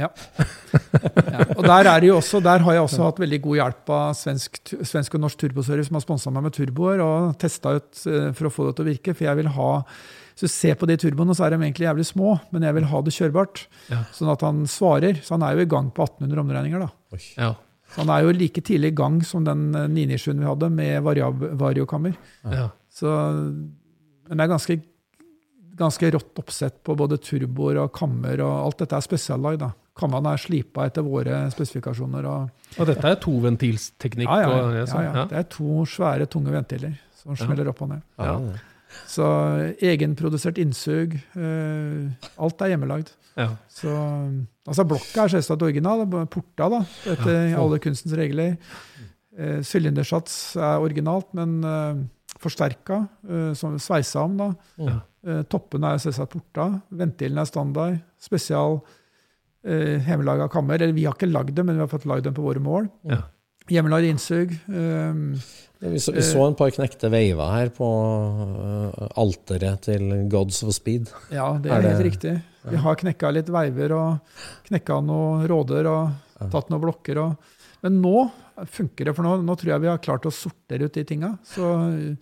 Ja. ja. Og der, er det jo også, der har jeg også hatt veldig god hjelp av svensk, svensk og norsk turboservice som har sponsa meg med turboer og testa ut eh, for å få det til å virke. For jeg vil ha Hvis du ser på de turboene, så er de egentlig jævlig små, men jeg vil ha det kjørbart. Ja. Sånn at han svarer. Så han er jo i gang på 1800 omdreininger, da. Ja. Så han er jo like tidlig i gang som den 997 vi hadde, med variab- variokammer. Ja. Så, men det er ganske, ganske rått oppsett på både turboer og kammer, og alt dette er spesiallag. da. Kammene er slipa etter våre spesifikasjoner. Og, Og dette er toventilsteknikk? ja, ja, ja, ja, ja, Det er to svære, tunge ventiler som smeller opp og ned. Ja. Så egenprodusert innsug. eh, alt er hjemmelagd. ja. Så, altså Blokka er selvsagt original, porta da, etter alle kunstens regler. Eh, Sylindersats er originalt, men eh, forsterka, eh, som sveisa om. da. Ja. Eh, toppene er selvsagt porta. Ventilen er standard. Spesial eh, hjemmelaga kammer. Eller vi har ikke lagd dem, men vi har fått lagd dem på våre mål. Ja. Hjemmelagd innsug. Um, Vi, så, vi så en par knekte veiver her på uh, alteret til Gods of Speed. ja, det Er er, helt det- riktig. Vi har knekka litt veiver og knekka noen råder og tatt noen blokker. Og, men nå funker det, for nå, nå tror jeg vi har klart å sortere ut de tinga. Så eh,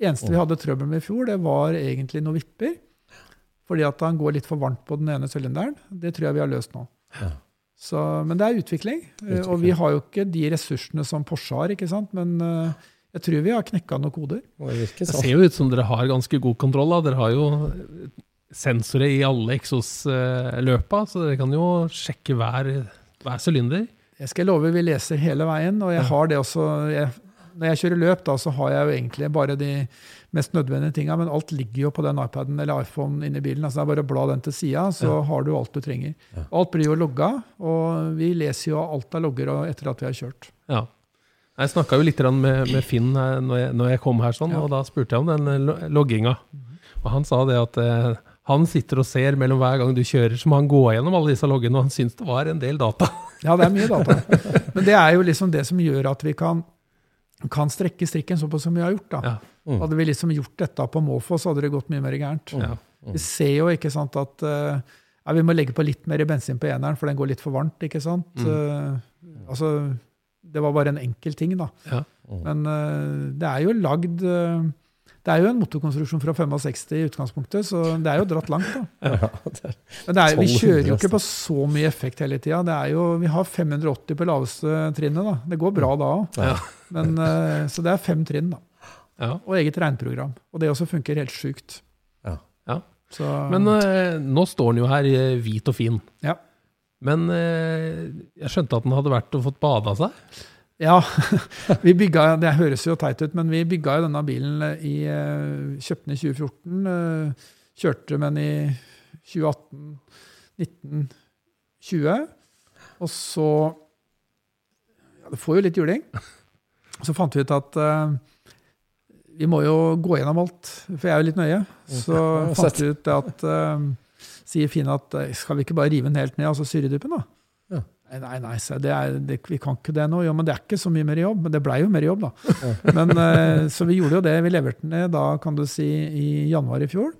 eneste vi hadde trøbbel med i fjor, det var egentlig noen vipper. Fordi at han går litt for varmt på den ene sylinderen. Det tror jeg vi har løst nå. Ja. Så, men det er utvikling. utvikling, Og vi har jo ikke de ressursene som Porsche har, ikke sant? men uh, jeg tror vi har knekka noen koder. Det Det sånn. ser jo ut som dere har ganske god kontroll. Da. Dere har jo sensorer i alle Exos-løpa, så dere kan jo sjekke hver, hver sylinder. Jeg skal love vi leser hele veien, og jeg har det også jeg, Når jeg kjører løp, da, så har jeg jo egentlig bare de mest nødvendige tinga, men alt ligger jo på den iPaden eller iPhone inni bilen. altså Det er bare å bla den til sida, så har du alt du trenger. Alt blir jo logga, og vi leser jo alt av logger etter at vi har kjørt. Ja. Jeg snakka jo litt med, med Finn når jeg, når jeg kom her, sånn, Ja. og da spurte jeg om den eh, logginga. Og han sa det at eh, han sitter og ser mellom hver gang du kjører, så må han gå gjennom alle disse loggene, og han syns det var en del data. Ja, det er mye data. Men det er jo liksom det som gjør at vi kan, kan strekke strikken såpass som vi har gjort. da. Ja. Hadde vi liksom gjort dette på måfå, så hadde det gått mye mer gærent. Ja. Vi ser jo ikke sant, at eh, ja, vi må legge på litt mer bensin på eneren, for den går litt for varmt. ikke sant? Uh, altså, det var bare en enkel ting, da. Ja. Men uh, det er jo lagd eh, Det er jo en motorkonstruksjon fra 65 i utgangspunktet, så det er jo dratt langt. da. Ja, det er, vi kjører jo ikke på så mye effekt hele tida. Vi har 580 på laveste trinnet. da. Det går bra da òg. Ja. Så det er fem trinn. da. Ja. Og eget regnprogram. Og det også funker helt sjukt. Ja. Ja. Så, Men eh, nå står den jo her eh, hvit og fin. ja. Men eh, jeg skjønte at den hadde vært og fått bada seg. Ja, vi bygga, det høres jo teit ut, men vi bygga jo denne bilen i eh, Kjøpte den i 2014. eh, Kjørte med den i 2018, 19, 20. Og så ja, Det får jo litt juling. Så fant vi ut at uh, vi må jo gå gjennom alt, for jeg er jo litt nøye. Så fant vi ut at uh, Sier Finn at eh, skal vi ikke bare rive den helt ned, altså syredyppen, da? Nei, nei, det er, det, vi kan ikke det nå. Jo, men det er ikke så mye mer jobb. Men det blei jo mer jobb, da. Men, eh, så vi gjorde jo det. Vi leverte den ned da, kan du si, i januar i fjor.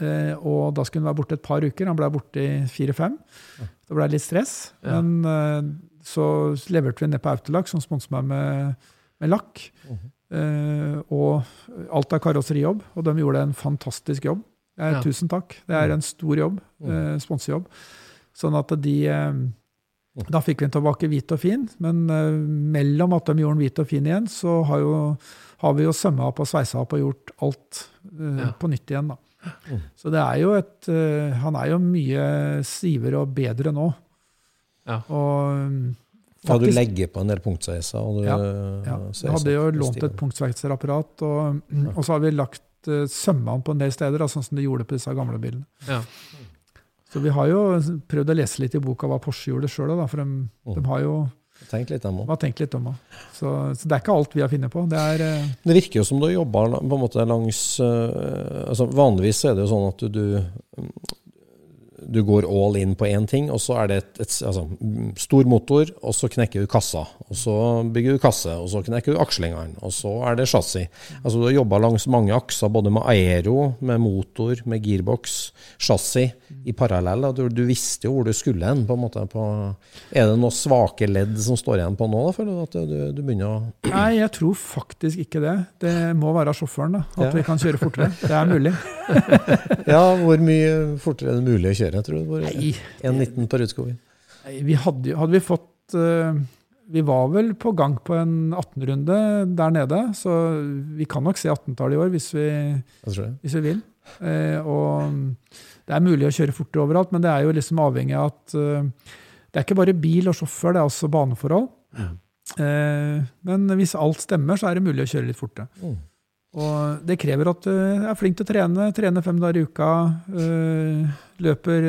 Eh, og da skulle den være borte et par uker. Han blei borte i fire-fem. Det blei litt stress. Men eh, så leverte vi ned på Autolac, som sponset meg med, med lakk. Eh, og alt er karosserijobb, og de gjorde en fantastisk jobb. Tusen takk. Det er en stor jobb. Uh, sponsejobb. Sånn at de Da fikk vi den tilbake hvit og fin, men eh, mellom at de gjorde den hvit og fin igjen, så har, jo, har vi jo sømma opp og sveisa opp og gjort alt uh, Ja. på nytt igjen, da. Så det er jo et uh, Han er jo mye stivere og bedre nå. Ja. Og faktisk, Ja, du legger på en del punktsveiser. Og du, Ja, ja, vi hadde jo lånt et punktsveiserapparat, og, og så har vi lagt uh, sømmene på en del steder, da, sånn som de gjorde på disse gamle bilene. Ja. Så vi har jo prøvd å lese litt i boka hva Porsche gjorde sjøl, for de, de har jo Tenkt litt, om de tenkt litt om det. Så, så det er ikke alt vi har funnet på. Det er, uh, Det virker jo som du jobber på en måte langs uh, altså Vanligvis er det jo sånn at du, du du går all in på én ting, og så er det et, et altså, stor motor, og så knekker du kassa. Og så bygger du kasse, og så knekker du akslingene, og så er det chassis. Altså, du har jobba langs mange akser, både med aero, med motor, med gearbox, chassis, i parallell. Du, du visste jo hvor du skulle hen. på en måte. På, er det noen svake ledd som står igjen på nå, da, føler du at du, du begynner å Nei, jeg tror faktisk ikke det. Det må være sjåføren, da. At Ja. vi kan kjøre fortere. Det er mulig. Ja, hvor mye fortere er det mulig å kjøre, tror du? Hvor- Nei, 1,19 på Rudskogen? Nei, vi hadde, hadde vi fått uh, Vi var vel på gang på en 18-runde der nede, så vi kan nok se 18-tallet i år hvis vi, hvis vi vil. Uh, og det er mulig å kjøre fortere overalt, men det er jo liksom avhengig av at uh, det er ikke bare bil og sjåfør, det er også baneforhold. Eh, men hvis alt stemmer, så er det mulig å kjøre litt fortere. Mm. Og det krever at du er flink til å trene, trene fem dager i uka, eh, løper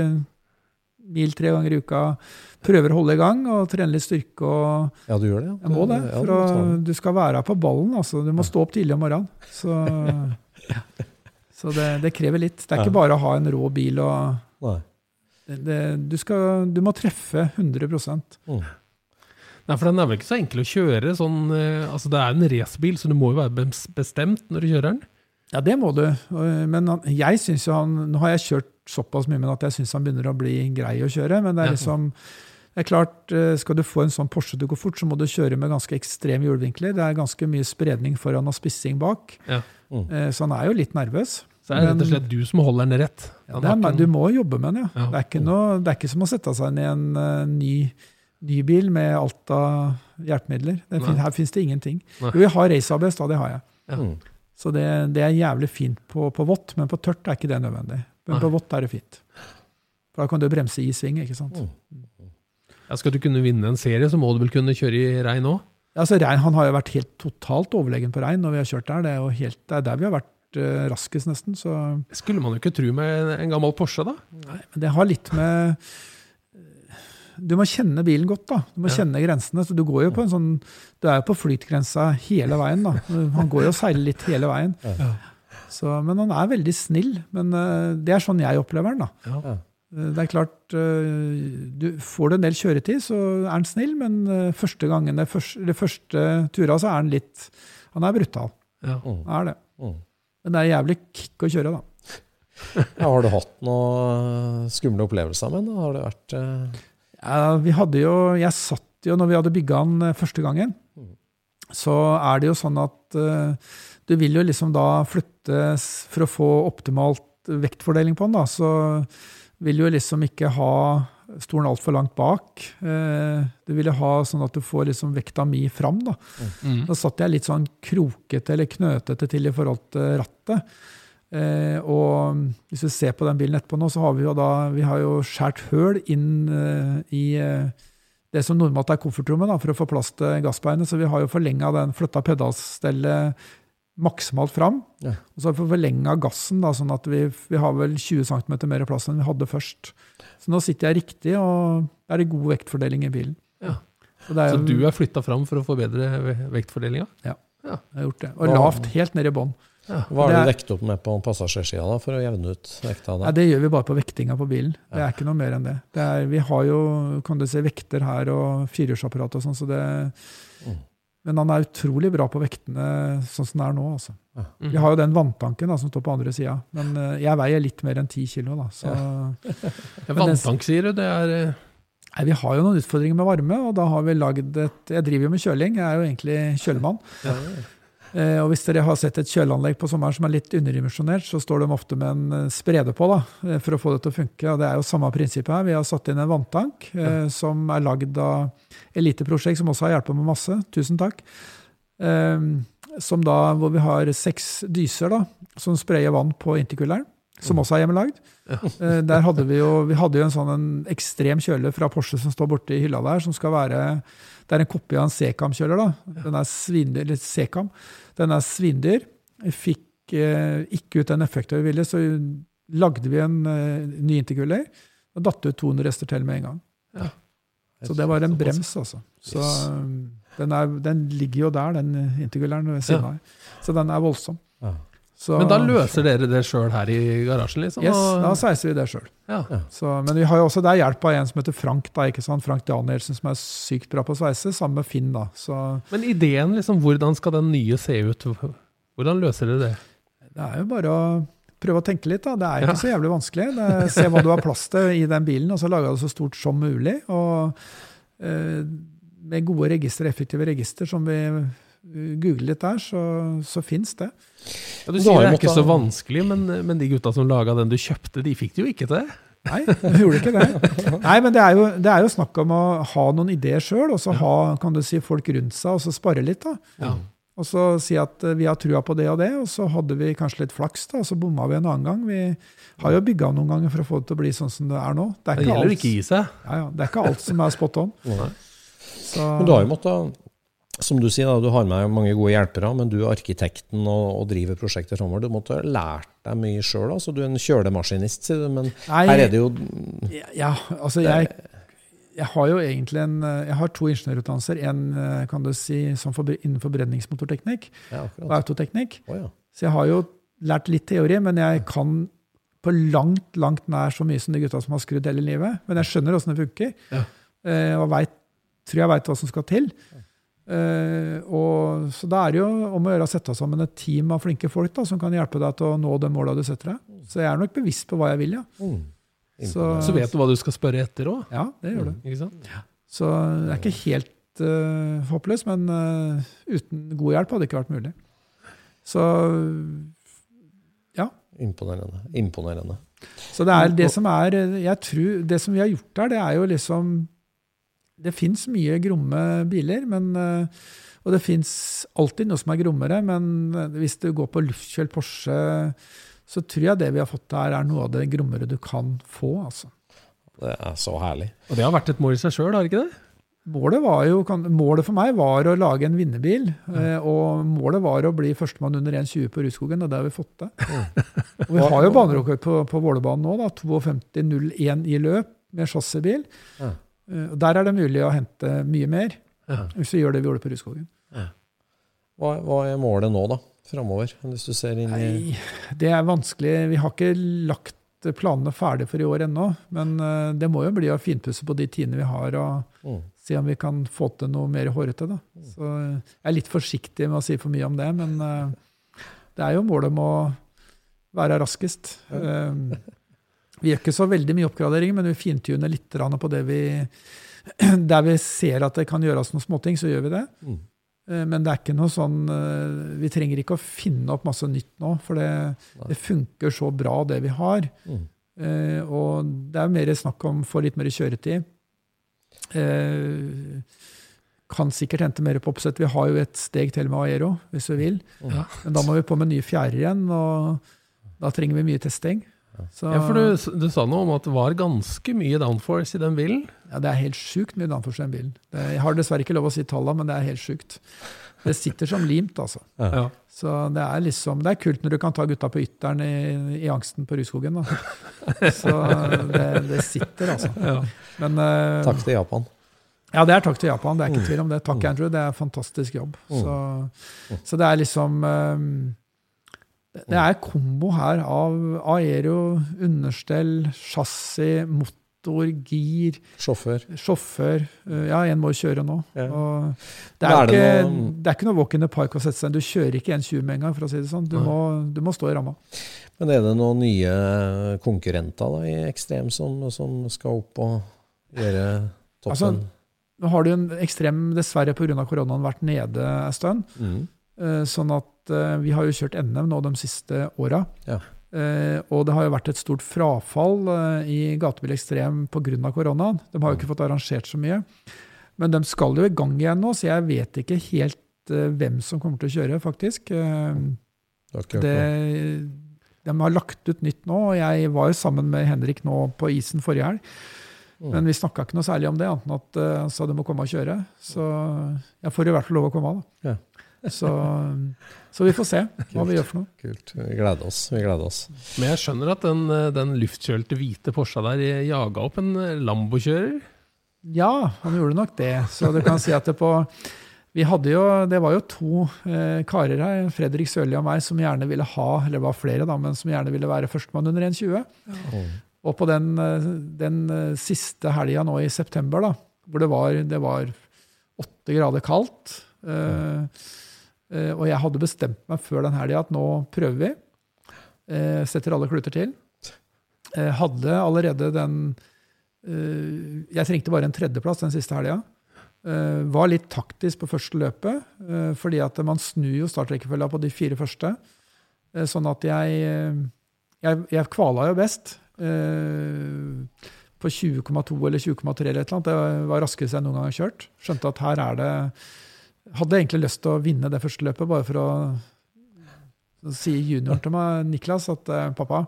mil tre ganger i uka, prøver å holde i gang og trene litt styrke. og Ja, du gjør det? ja. Jeg må det, for å, du skal være på ballen. altså. Du må stå opp tidlig om morgenen. Så, så det, det krever litt. Det er ikke bare å ha en rå bil. og det, det, du, skal, du må treffe 100 Mm. Nei, for den er vel ikke så enkel å kjøre. Sånn, eh, altså Det er en racerbil, så du må jo være bestemt når du kjører den. Ja, det må du. Men jeg synes jo han Nå har jeg kjørt såpass mye med at jeg syns han begynner å bli grei å kjøre. Men det er liksom det er klart, eh, Skal du få en sånn Porsche til å gå fort, så må du kjøre med ganske ekstreme hjulvinkler. Det er ganske mye spredning foran og spissing bak. Ja. Mm. Eh, Så han er jo litt nervøs. Så er det rett og slett du som holder den rett. Ja, er, du må jobbe med den, ja. Ja. Det, er ikke noe, det er ikke som å sette seg inn i en uh, ny, ny bil med alt av hjelpemidler. Det fin, her finnes det ingenting. Nei. Jo, jeg har race-ABS, da, det har jeg. Ja. Mm. Så det, det er jævlig fint på, på vått, men på tørt er ikke det nødvendig. Men Nei. på vått er det fint. For da kan du bremse i sving, ikke sant. Mm. Ja, skal du kunne vinne en serie, så må du vel kunne kjøre i regn òg? Altså, Rein han har jo vært helt totalt overlegen på regn når vi har kjørt der. Det er jo helt, det er der vi har vært eh, raskest, nesten. Så Skulle man jo ikke tro med en gammel Porsche, da. Nei, Men det har litt med Du må kjenne bilen godt, da. Du må Ja. kjenne grensene. Så du går jo på en sånn Du er jo på flytgrensa hele veien, da. Han går jo og seiler litt hele veien. Så, men han er veldig snill. Men uh, det er sånn jeg opplever han, da. Ja. Ja. Eh, Det er klart, uh, du Får du en del kjøretid, så er han snill, men første gangen, det første, det første tura, så er han litt Han er brutal. Ja. Mm. Han er det. Mm. Men det er jævlig kick å kjøre, da. Ja, har du hatt noen skumle opplevelser med ham? Har det vært Ja, vi hadde jo, jeg satt jo, når vi hadde bygga den eh, første gangen, så er det jo sånn at eh, du vil jo liksom da flytte For å få optimalt vektfordeling på den, da, så vil du jo liksom ikke ha stolen altfor langt bak. Eh, du vil jo ha sånn at du får liksom vekta mi fram, da. Mm. Da satt jeg litt sånn krokete eller knøtete til i forhold til rattet. Eh, og hvis du ser på den bilen etterpå nå, så har vi jo da vi har jo skjært høl inn eh, i eh, det som normalt er koffertrommet, da, for å få plass til gassbeinet. Så vi har jo forlenga den, flytta pedalstellet maksimalt fram. Ja. Og så har vi forlenga gassen, da, sånn at vi, vi har vel 20 cm mer plass enn vi hadde først. Så nå sitter jeg riktig, og det er god vektfordeling i bilen. Ja. Så, det er Så du er flytta fram for å forbedre bedre vektfordelinga? jeg har gjort det. Og lavt, helt ned i bånn. Hva har du vekt opp med på passasjersida for å jevne ut vekta? Ja, det gjør vi bare på vektinga på bilen. Det er ikke noe mer enn det. det er, vi har jo kan du si, vekter her og firehjulsapparat og sånn, så det Mm. Men han er utrolig bra på vektene sånn som det er nå. altså. Mm. Vi har jo den vanntanken da, som står på andre sida, men eh, jeg veier litt mer enn ti kilo. da, så... Ja, Vanntank, sier du. Det er eh, Nei, vi har jo noen utfordringer med varme, og da har vi lagd et Jeg driver jo med kjøling, jeg er jo egentlig kjølemann. Eh, og hvis dere har sett et kjøleanlegg på sommeren som er litt underdimensjonert, så står de ofte med en spreder sprede på da, eh, for å få det til å funke. og Det er jo samme prinsippet her. Vi har satt inn en vanntank eh, som er lagd av Eliteprosjekt, som også har hjulpet med masse. Tusen takk. Eh, som da, hvor vi har seks dyser da, som sprayer vann på interkuleren, som også er hjemmelagd. Ja. der hadde vi jo vi hadde jo en sånn en ekstrem kjøler fra Porsche som står borte i hylla der, som skal være Det er en kopi av en Secam-kjøler. da. Den er svindyr, eller Secam. Den er svindyr. Fikk eh, ikke ut den effekten vi ville, så lagde vi en eh, ny interkuler. Og datt ut 200 rester til med en gang. Så det var en brems, altså. Så Yes. um, den, er, den ligger jo der, den interkuleren ved siden Ja. av. Så den er voldsom. Ja. Så, Men da løser dere det sjøl her i garasjen, liksom? Yes, og- da sveiser vi det sjøl. ja. Men vi har jo også der hjelp av en som heter Frank, da, ikke sant? Frank Danielsen, som er sykt bra på å sveise, sammen med Finn. da. Så Men ideen, liksom, hvordan skal den nye se ut? Hvordan løser dere det? det er jo bare å prøve å tenke litt. da. Det er ikke så jævlig vanskelig. Det er, se hva du har plass til i den bilen, og så lage det så stort som mulig. Og eh, med gode register, effektive register, som vi googler litt der, så, så fins det. Ja, du sier det er ikke så vanskelig, men, men de gutta som laga den du kjøpte, de fikk det jo ikke til? Nei, de gjorde ikke det. Nei, men det er jo, det er jo snakk om å ha noen ideer sjøl, og så ha kan du si, folk rundt seg, og så spare litt. da. Ja. Og så si at eh, vi har trua på det og det, og så hadde vi kanskje litt flaks, da, og så bomma vi en annen gang. Vi har jo bygga noen ganger for å få det til å bli sånn som det er nå. Det er Det gjelder alt, ikke gi seg. ja, ja, det er ikke alt som er spot on. Så, Men du har jo måttet, som du sier, da, du har med mange gode hjelpere, men du er arkitekten og, og driver prosjekter framover. Du måtte ha lært deg mye sjøl. Altså, du er en kjølemaskinist, sier du, men Nei, her er det jo Ja, altså jeg, jeg har jo egentlig en, jeg har to ingeniørutdannelser. En eh, kan du si, som for, innenfor brenningsmotorteknikk Ja, og autoteknikk. Oh, ja. Så jeg har jo lært litt teori, men jeg kan på langt, langt nær så mye som de gutta som har skrudd hele livet. Men jeg skjønner åssen det funker, Ja. eh, og vet, tror jeg veit hva som skal til. Eh, og, så da er det jo om å gjøre å sette sammen et team av flinke folk da, som kan hjelpe deg til å nå de måla du setter deg. Så jeg er nok bevisst på hva jeg vil, ja. Mm. Så, Så vet du hva du skal spørre etter òg. Ja, det gjør du. Ikke sant? Så det er ikke helt uh, håpløst, men uh, uten god hjelp hadde det ikke vært mulig. Så Imponerende. Imponerende. Så det er det som er jeg tror, Det som vi har gjort her, det er jo liksom Det fins mye gromme biler, men, eh, og det fins alltid noe som er grommere. Men eh, hvis du går på luftkjølt Porsche, så tror jeg det vi har fått her, er noe av det grommere du kan få. altså. Det er så herlig. Og det har vært et mål i seg sjøl, har det ikke det? Målet, var jo, målet for meg var å lage en vinnerbil, eh, og målet var å bli førstemann under 1,20 på Rudskogen, og det har vi fått til. Og vi har jo banerekord på, på Vålerbanen nå, da, 52,01 i løp med chassisbil. Ja. Eh, og Der er det mulig å hente mye mer, Ja. hvis vi gjør det vi gjorde på Rudskogen. Hva, hva er målet nå, da? Framover? Hvis du ser inn i Nei, det er vanskelig. Vi har ikke lagt planene ferdig for i år ennå, men eh, det må jo bli å finpusse på de tidene vi har, og Mm. se om vi kan få til noe mer hårete. Da. Så eh, jeg er litt forsiktig med å si for mye om det, men det er jo målet om å være raskest. Eh, Vi gjør ikke så veldig mye oppgradering, men vi fintuner litt på det vi Der vi ser at det kan gjøres noen småting, så gjør vi det. Mm. Eh, Men det er ikke noe sånn eh, Vi trenger ikke å finne opp masse nytt nå, for det, det funker så bra, det vi har. Mm. Eh, og det er mer snakk om å få litt mer kjøretid. Eh, kan sikkert hente mer på oppsett. Vi har jo et steg til med Aero, hvis vi vil. Ja. Men da må vi på med nye fjærer igjen, og da trenger vi mye testing. Så, Ja, for du, du sa noe om at det var ganske mye downforce i den bilen. ja, det er helt sjukt mye downforce i den bilen. Det, jeg har dessverre ikke lov å si tallene, men det er helt sjukt. Det sitter som limt, altså. Ja. Så det er liksom, det er kult når du kan ta gutta på ytteren i, i angsten på Rudskogen. Da. Så det, det sitter, altså. Ja. Men uh, Takk til Japan. Ja, det er takk til Japan. Det er ikke Mm. tvil om det. Takk, Mm. Andrew. Det er fantastisk jobb. Mm. Så, så det er liksom um, det- er kombo her av aero, understell, chassis, motor, gir, Sjåfør. sjåfør. Uh, Ja, en må kjøre nå. Ja. Det, er er er det ikke, noe- det er ikke noe walk in the park å sette seg. Du kjører ikke 1,20 med en gang, for å si det sånn. Du, må, du må stå i ramma. Men er det noen nye konkurrenter da, i Ekstrem som, som skal opp og gjøre toppen? Altså, Nå har jo en ekstrem, dessverre pga. koronaen, vært nede en stund. mm. Eh, Sånn at eh, vi har jo kjørt NM nå de siste åra. Ja. Eh, og det har jo vært et stort frafall i Gatebil Ekstrem pga. koronaen. De har jo ikke fått arrangert så mye. Men de skal jo i gang igjen nå, så jeg vet ikke helt hvem som kommer til å kjøre, faktisk. Det, de har lagt ut nytt nå, og jeg var jo sammen med Henrik nå på isen forrige helg. Mm. Men vi snakka ikke noe særlig om det, annet enn at han sa du må komme og kjøre. Så jeg får i hvert fall lov å komme, av, da. Så, så vi får se hva vi gjør for noe. Kult. Vi gleder oss. Vi gleder oss. Men jeg skjønner at den, eh, den luftkjølte hvite Porscha der jaga opp en eh, Lambo-kjører. Ja, han gjorde nok det. Så du kan si at det på, Vi hadde jo, Det var jo to eh, karer her, Fredrik Sørli og meg, som gjerne ville ha, eller det var flere, da, men som gjerne ville være førstemann under 1,20. Og på den, eh, den eh, siste helga nå i september, da, hvor det var, det var åtte grader kaldt eh, eh, Og jeg hadde bestemt meg før den helga at nå prøver vi. Eh, setter alle kluter til. Eh, hadde allerede den eh, Jeg trengte bare en tredjeplass den siste helga. Var litt taktisk på første løpet, fordi at man snur jo startrekkefølga på de fire første. Sånn at jeg, jeg, jeg kvala jo best. på 20,2 eller 20,3 eller et eller annet. Det var raskest jeg noen gang har kjørt. Skjønte at her er det Hadde egentlig lyst til å vinne det første løpet, bare for å si junioren til meg, Niklas, at pappa,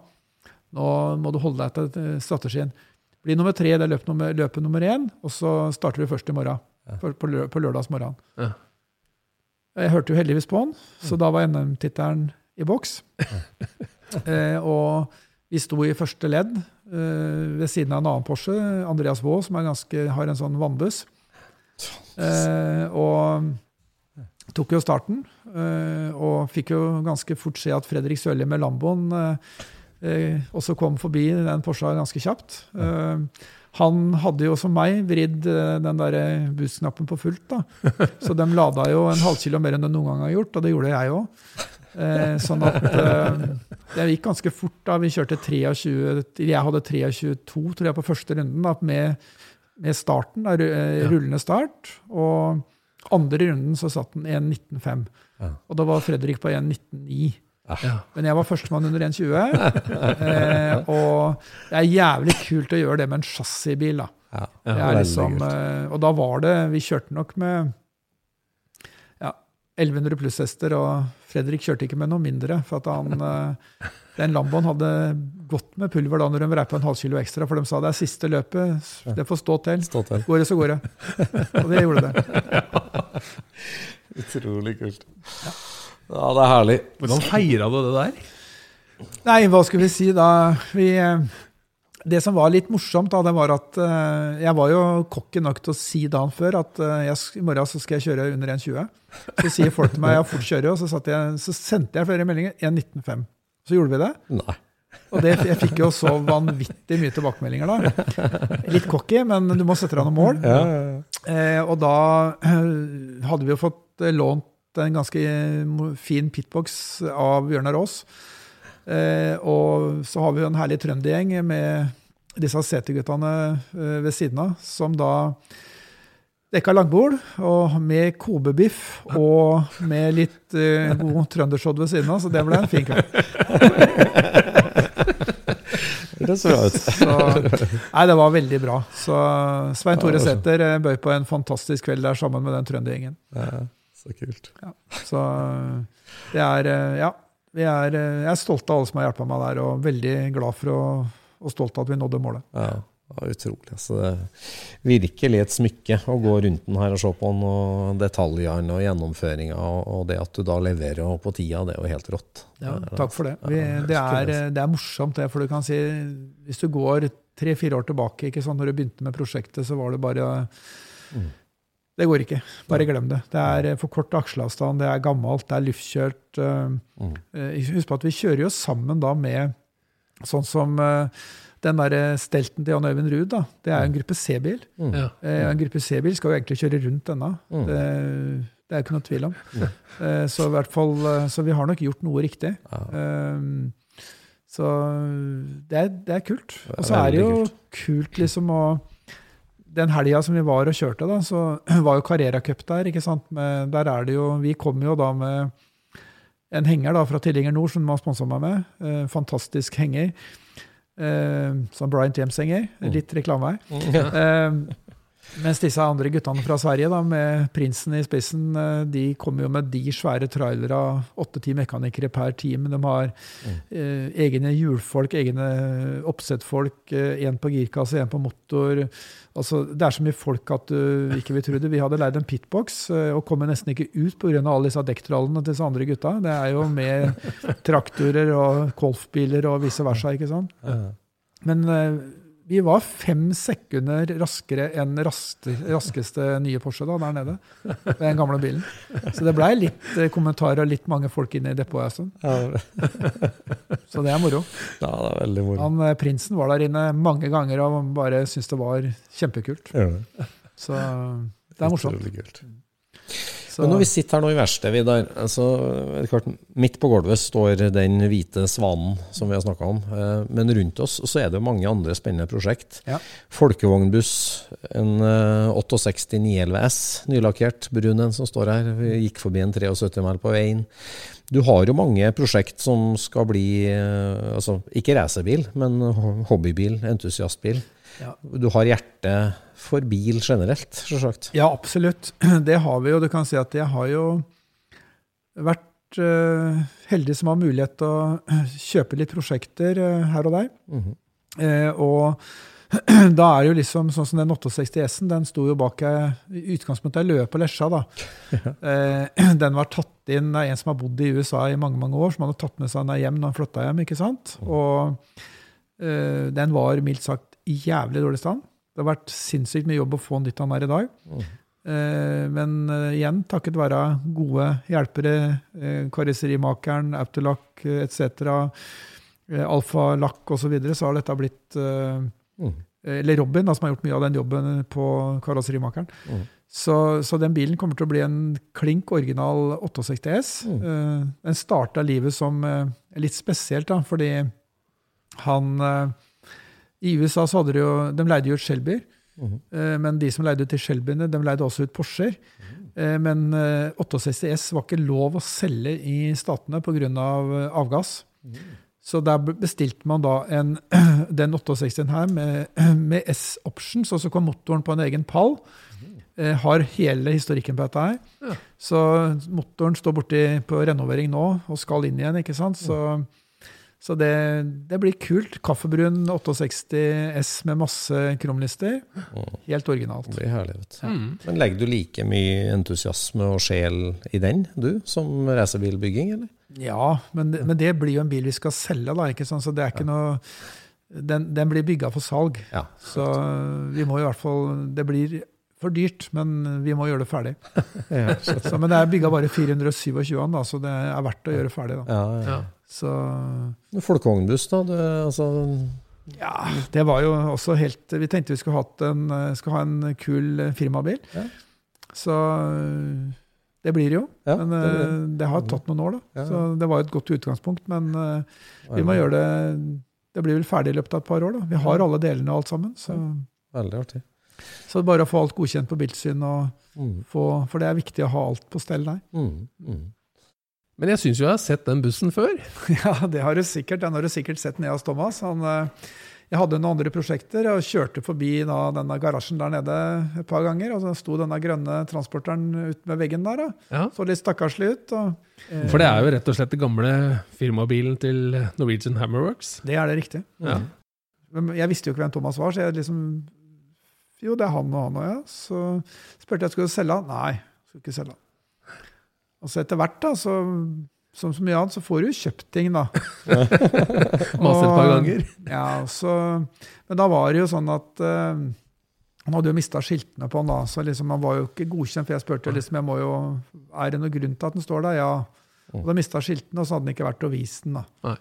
nå må du holde deg til strategien. Bli nummer tre i det løpet nummer, løpet nummer én, og så starter du først i morgen på, på, lø, på lørdagsmorgenen. Ja. Jeg hørte jo heldigvis på han, så da var NM-tittelen i boks. eh, og vi sto i første ledd eh, ved siden av en annen Porsche, Andreas Waae, som ganske, har en sånn vannbuss. Eh, og tok jo starten, eh, og fikk jo ganske fort se at Fredrik Sørli med Lamboen eh, eh, også kom forbi den Porscha ganske kjapt. Han hadde jo som meg vridd den der boost-knappen på fullt. da. Så de lada jo en halvkilo mer enn de noen gang har gjort, og det gjorde jeg òg. Eh, sånn at det gikk ganske fort. da. Vi kjørte 23 Jeg hadde 23,2 tror jeg på første runden da, med, med starten, da, rullende start. Og andre runden så satt den 1,19,5. Ja. Og da var Fredrik på 1,19,9. Ja. Men jeg var førstemann under 1,20. Eh, og det er jævlig kult å gjøre det med en chassisbil. da. Ja, er liksom, eh, og da var det Vi kjørte nok med ja, 1100 plusshester, og Fredrik kjørte ikke med noe mindre. For at han eh, Den Lamboen hadde gått med pulver da når de vrei på en halvkilo ekstra, for de sa det er siste løpet, det får stå til. Stå til. Går det, så går det. Og det gjorde det. Utrolig kult. Ja, det er herlig. Hvordan feira du det der? Nei, hva skulle vi si da? Vi, eh, det som var litt morsomt, da, det var at eh, jeg var jo cocky nok til å si dagen før at eh, jeg, i morgen så skal jeg kjøre under 1,20. Så sier folk til meg jeg fort kjører, og så, satt jeg, så sendte jeg flere meldinger. 1,19,5. Så gjorde vi det. Nei. Og det, jeg fikk jo så vanvittig mye tilbakemeldinger da. Litt cocky, men du må sette deg noen mål. Ja, ja, ja. Eh, og da eh, hadde vi jo fått eh, lånt en ganske fin pitbox av Bjørnar Aas. Eh, og så har vi jo en herlig trøndergjeng med disse CT-guttene ved siden av, som da dekka langbord, og med kobebiff og med litt uh, god trøndersodd ved siden av, så det ble en fin kveld. Det så bra ut. Så, nei, det var veldig bra. Så Svein Tore Sæther eh, bøy på en fantastisk kveld der sammen med den trøndergjengen. Ja, så kult. Så det er eh, Ja. Vi er, jeg er stolt av alle som har hjulpet meg der, og veldig glad for å, og stolt av at vi nådde målet. Ja, var utrolig. Altså, det virkelig et smykke å gå rundt den her og se på den, og detaljene og gjennomføringa, og, det at du da leverer på tida, det er jo helt rått. Ja, takk for det. Vi, det, er, det er morsomt, det. For du kan si, hvis du går tre-fire år tilbake, ikke sant, når du begynte med prosjektet, så var det bare Mm. Det går ikke. Bare glem det. Det er for kort aksjeavstand, det er gammelt, det er luftkjørt. eh, Mm. eh, Husk på at vi kjører jo sammen da med sånn som eh, den der stelten til Jan Øyvind Ruud. da. Det er jo en gruppe C-bil. Mm. Ja. Eh, En gruppe C-bil skal jo egentlig kjøre rundt denne. Mm. Det, det er ikke noe tvil om. Eh, Så, i hvert fall, eh, så vi har nok gjort noe riktig. Ja. Så det er, det er kult. Og så er det jo kult liksom å Den helga som vi var og kjørte, da, så var jo Carrera Cup der. ikke sant? Men der er det jo Vi kom jo da med en henger da fra Tillinger Nord, som de har sponsa meg med. Eh, fantastisk henger. Eh, som Brian James-henger. Litt reklame her. Eh, mens disse andre guttene fra Sverige, da, med prinsen i spissen, eh, de kommer jo med de svære trailere åtte-ti mekanikere per team. De har eh, egne hjulfolk, egne oppsettfolk, én på girkasse, én på motor. Altså, det er så mye folk at du ikke vil tro det. Vi hadde leid en pitbox eh, og kommer nesten ikke ut pga. alle disse dekktrallene til disse andre gutta. Det er jo med traktorer og golfbiler og vice versa. ikke sant? Ja. Men eh, Vi var fem sekunder raskere enn raste, raskeste nye Porsche da, der nede. Ved den gamle bilen. Så det blei litt eh, kommentarer og litt mange folk inne i depotet en stund. Så det er moro. Ja, det er veldig moro. Han, eh, prinsen var der inne mange ganger og bare syntes det var kjempekult. Så det er morsomt. Så, Men når vi sitter her nå i verkstedet, Vidar altså, Midt på gulvet står den hvite svanen som vi har snakka om. eh, Men rundt oss så er det mange andre spennende prosjekt. Ja. Folkevognbuss, en eh, 68 911 S, nylakkert, brun en som står her. Vi gikk forbi en 73 mil på veien. Du har jo mange prosjekt som skal bli eh, altså Ikke racerbil, men hobbybil, entusiastbil. Ja. Du har hjerte for bil generelt, selvsagt. Ja, absolutt. Det har vi jo. Du kan si at jeg har jo vært uh, heldig som har mulighet til å kjøpe litt prosjekter uh, her og der. Mm -hmm. uh, og da er det jo liksom sånn som den 68 S-en, den sto jo bak i utgangspunktet ei løe på Lesja. da. Eh, den var tatt inn av en som har bodd i USA i mange mange år, som hadde tatt med seg den hjem når han flytta hjem. ikke sant? Og eh, den var mildt sagt i jævlig dårlig stand. Det har vært sinnssykt mye jobb å få den dit han er i dag. Mm. men eh, igjen, takket være gode hjelpere, eh, karosserimakeren, Autolac eh, etc., eh, Alfa Lakk osv., så, videre, så har dette blitt eh, Mhm. Eller Robin, da, som har gjort mye av den jobben på karosserimakeren. Mm. Så, så den bilen kommer til å bli en klink original 68 S. Mm. den starta livet som eh, litt spesielt, da, fordi han eh, I USA så hadde de jo De leide jo ut Shelbyer. Mm -hmm. Men de som leide ut til Shelbyene, de leide også ut Porscher. Eh, Men eh, 68 S var ikke lov å selge i statene pga. Av avgass. Så der bestilte man da en, den 68-en her med, med S-options, og så kom motoren på en egen pall. Eh, har hele historikken på dette her. Så motoren står borti på renovering nå og skal inn igjen, ikke sant. Så, så det, det blir kult. Kaffebrun 68 S med masse kromlister. Helt originalt. Det blir herlig. vet du. Men legger du like mye entusiasme og sjel i den, du, som racerbilbygging, eller? Ja, men, men det blir jo en bil vi skal selge, da. ikke sant? Så det er ikke noe Den, den blir bygga for salg. Ja. Så vi må i hvert fall Det blir for dyrt, men vi må gjøre det ferdig. Så, men det er bygga bare 427 an, da, så det er verdt å gjøre ferdig. da. Ja, ja. Så Folkevognbuss, da? Det, altså, ja, det var jo også helt Vi tenkte vi skulle, en, skulle ha en kul firmabil. Ja. Så det blir det jo. Ja, men det det, det har tatt noen år, da. Ja. Så det var jo et godt utgangspunkt. Men eh, vi må gjøre det Det blir vel ferdig i løpet av et par år. da. Vi har alle delene og alt sammen. Så, Veldig artig. så bare å få alt godkjent på Bildsyn, Og Mm. få, for det er viktig å ha alt på stell der. Mm. Mm. Men jeg syns jo jeg har sett den bussen før. Ja, det har du sikkert. Den har du sikkert sett nede hos Thomas. Han, eh, jeg hadde noen andre prosjekter og kjørte forbi da, denne garasjen der nede et par ganger. Og så sto denne grønne transporteren ut med veggen der. Ja. Så litt stakkarslig ut. Og, eh, For det er jo rett og slett den gamle firmabilen til Norwegian Hammerworks. det er det riktig. Ja. Men jeg visste jo ikke hvem Thomas var, så jeg liksom Jo, det er han og han og ja. Så spurte jeg om jeg skulle selge han. Nei, skulle ikke selge han. Og så etter hvert, da, så, som så mye annet, så får du jo kjøpt ting, da. Masse et par ganger. Ja, så, men da var det jo sånn at uh, han hadde jo mista skiltene på han da, så liksom han var jo ikke godkjent. For jeg spurte liksom, jeg må jo, er det noen grunn til at den står der. Ja. Og da mista skiltene, og så hadde den ikke vært og vist den. da. Nei.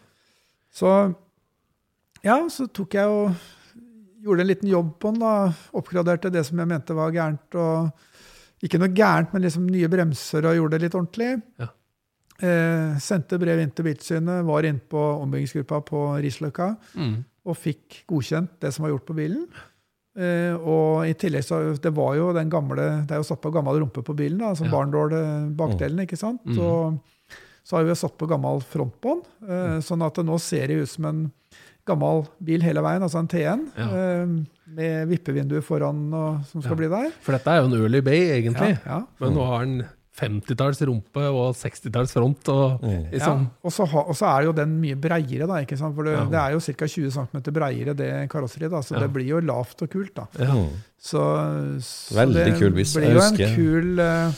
Så ja, så tok jeg og gjorde en liten jobb på den. da, Oppgraderte det som jeg mente var gærent. og Ikke noe gærent, men liksom nye bremser og gjorde det litt ordentlig. Ja. Eh, sendte brev inn til Biltilsynet, var inne på ombyggingsgruppa på Risløkka Mm. og fikk godkjent det som var gjort på bilen. Eh, og i tillegg så Det var jo den gamle, det er jo satt på gammel rumpe på bilen, da, som Ja. barndål eh, bakdelen. ikke sant? Mm. Og så har vi satt på gammel frontbånd, eh, sånn at det nå ser det ut som en gammel bil hele veien, altså en T1, Ja. eh, med vippevinduer foran og, som skal Ja. bli der. For dette er jo en early bay, egentlig. Ja, ja. Men nå har den 50-talls rumpe og 60-talls front. Og Mm. liksom, Ja, og, så ha, og så er jo den mye breiere, da, ikke sant? for det, Ja. det er jo ca. 20 cm breiere, det karosseriet. da, Så Ja. det blir jo lavt og kult. da. ja. Mm. Så, så Veldig det kul hvis blir jo en kul, uh,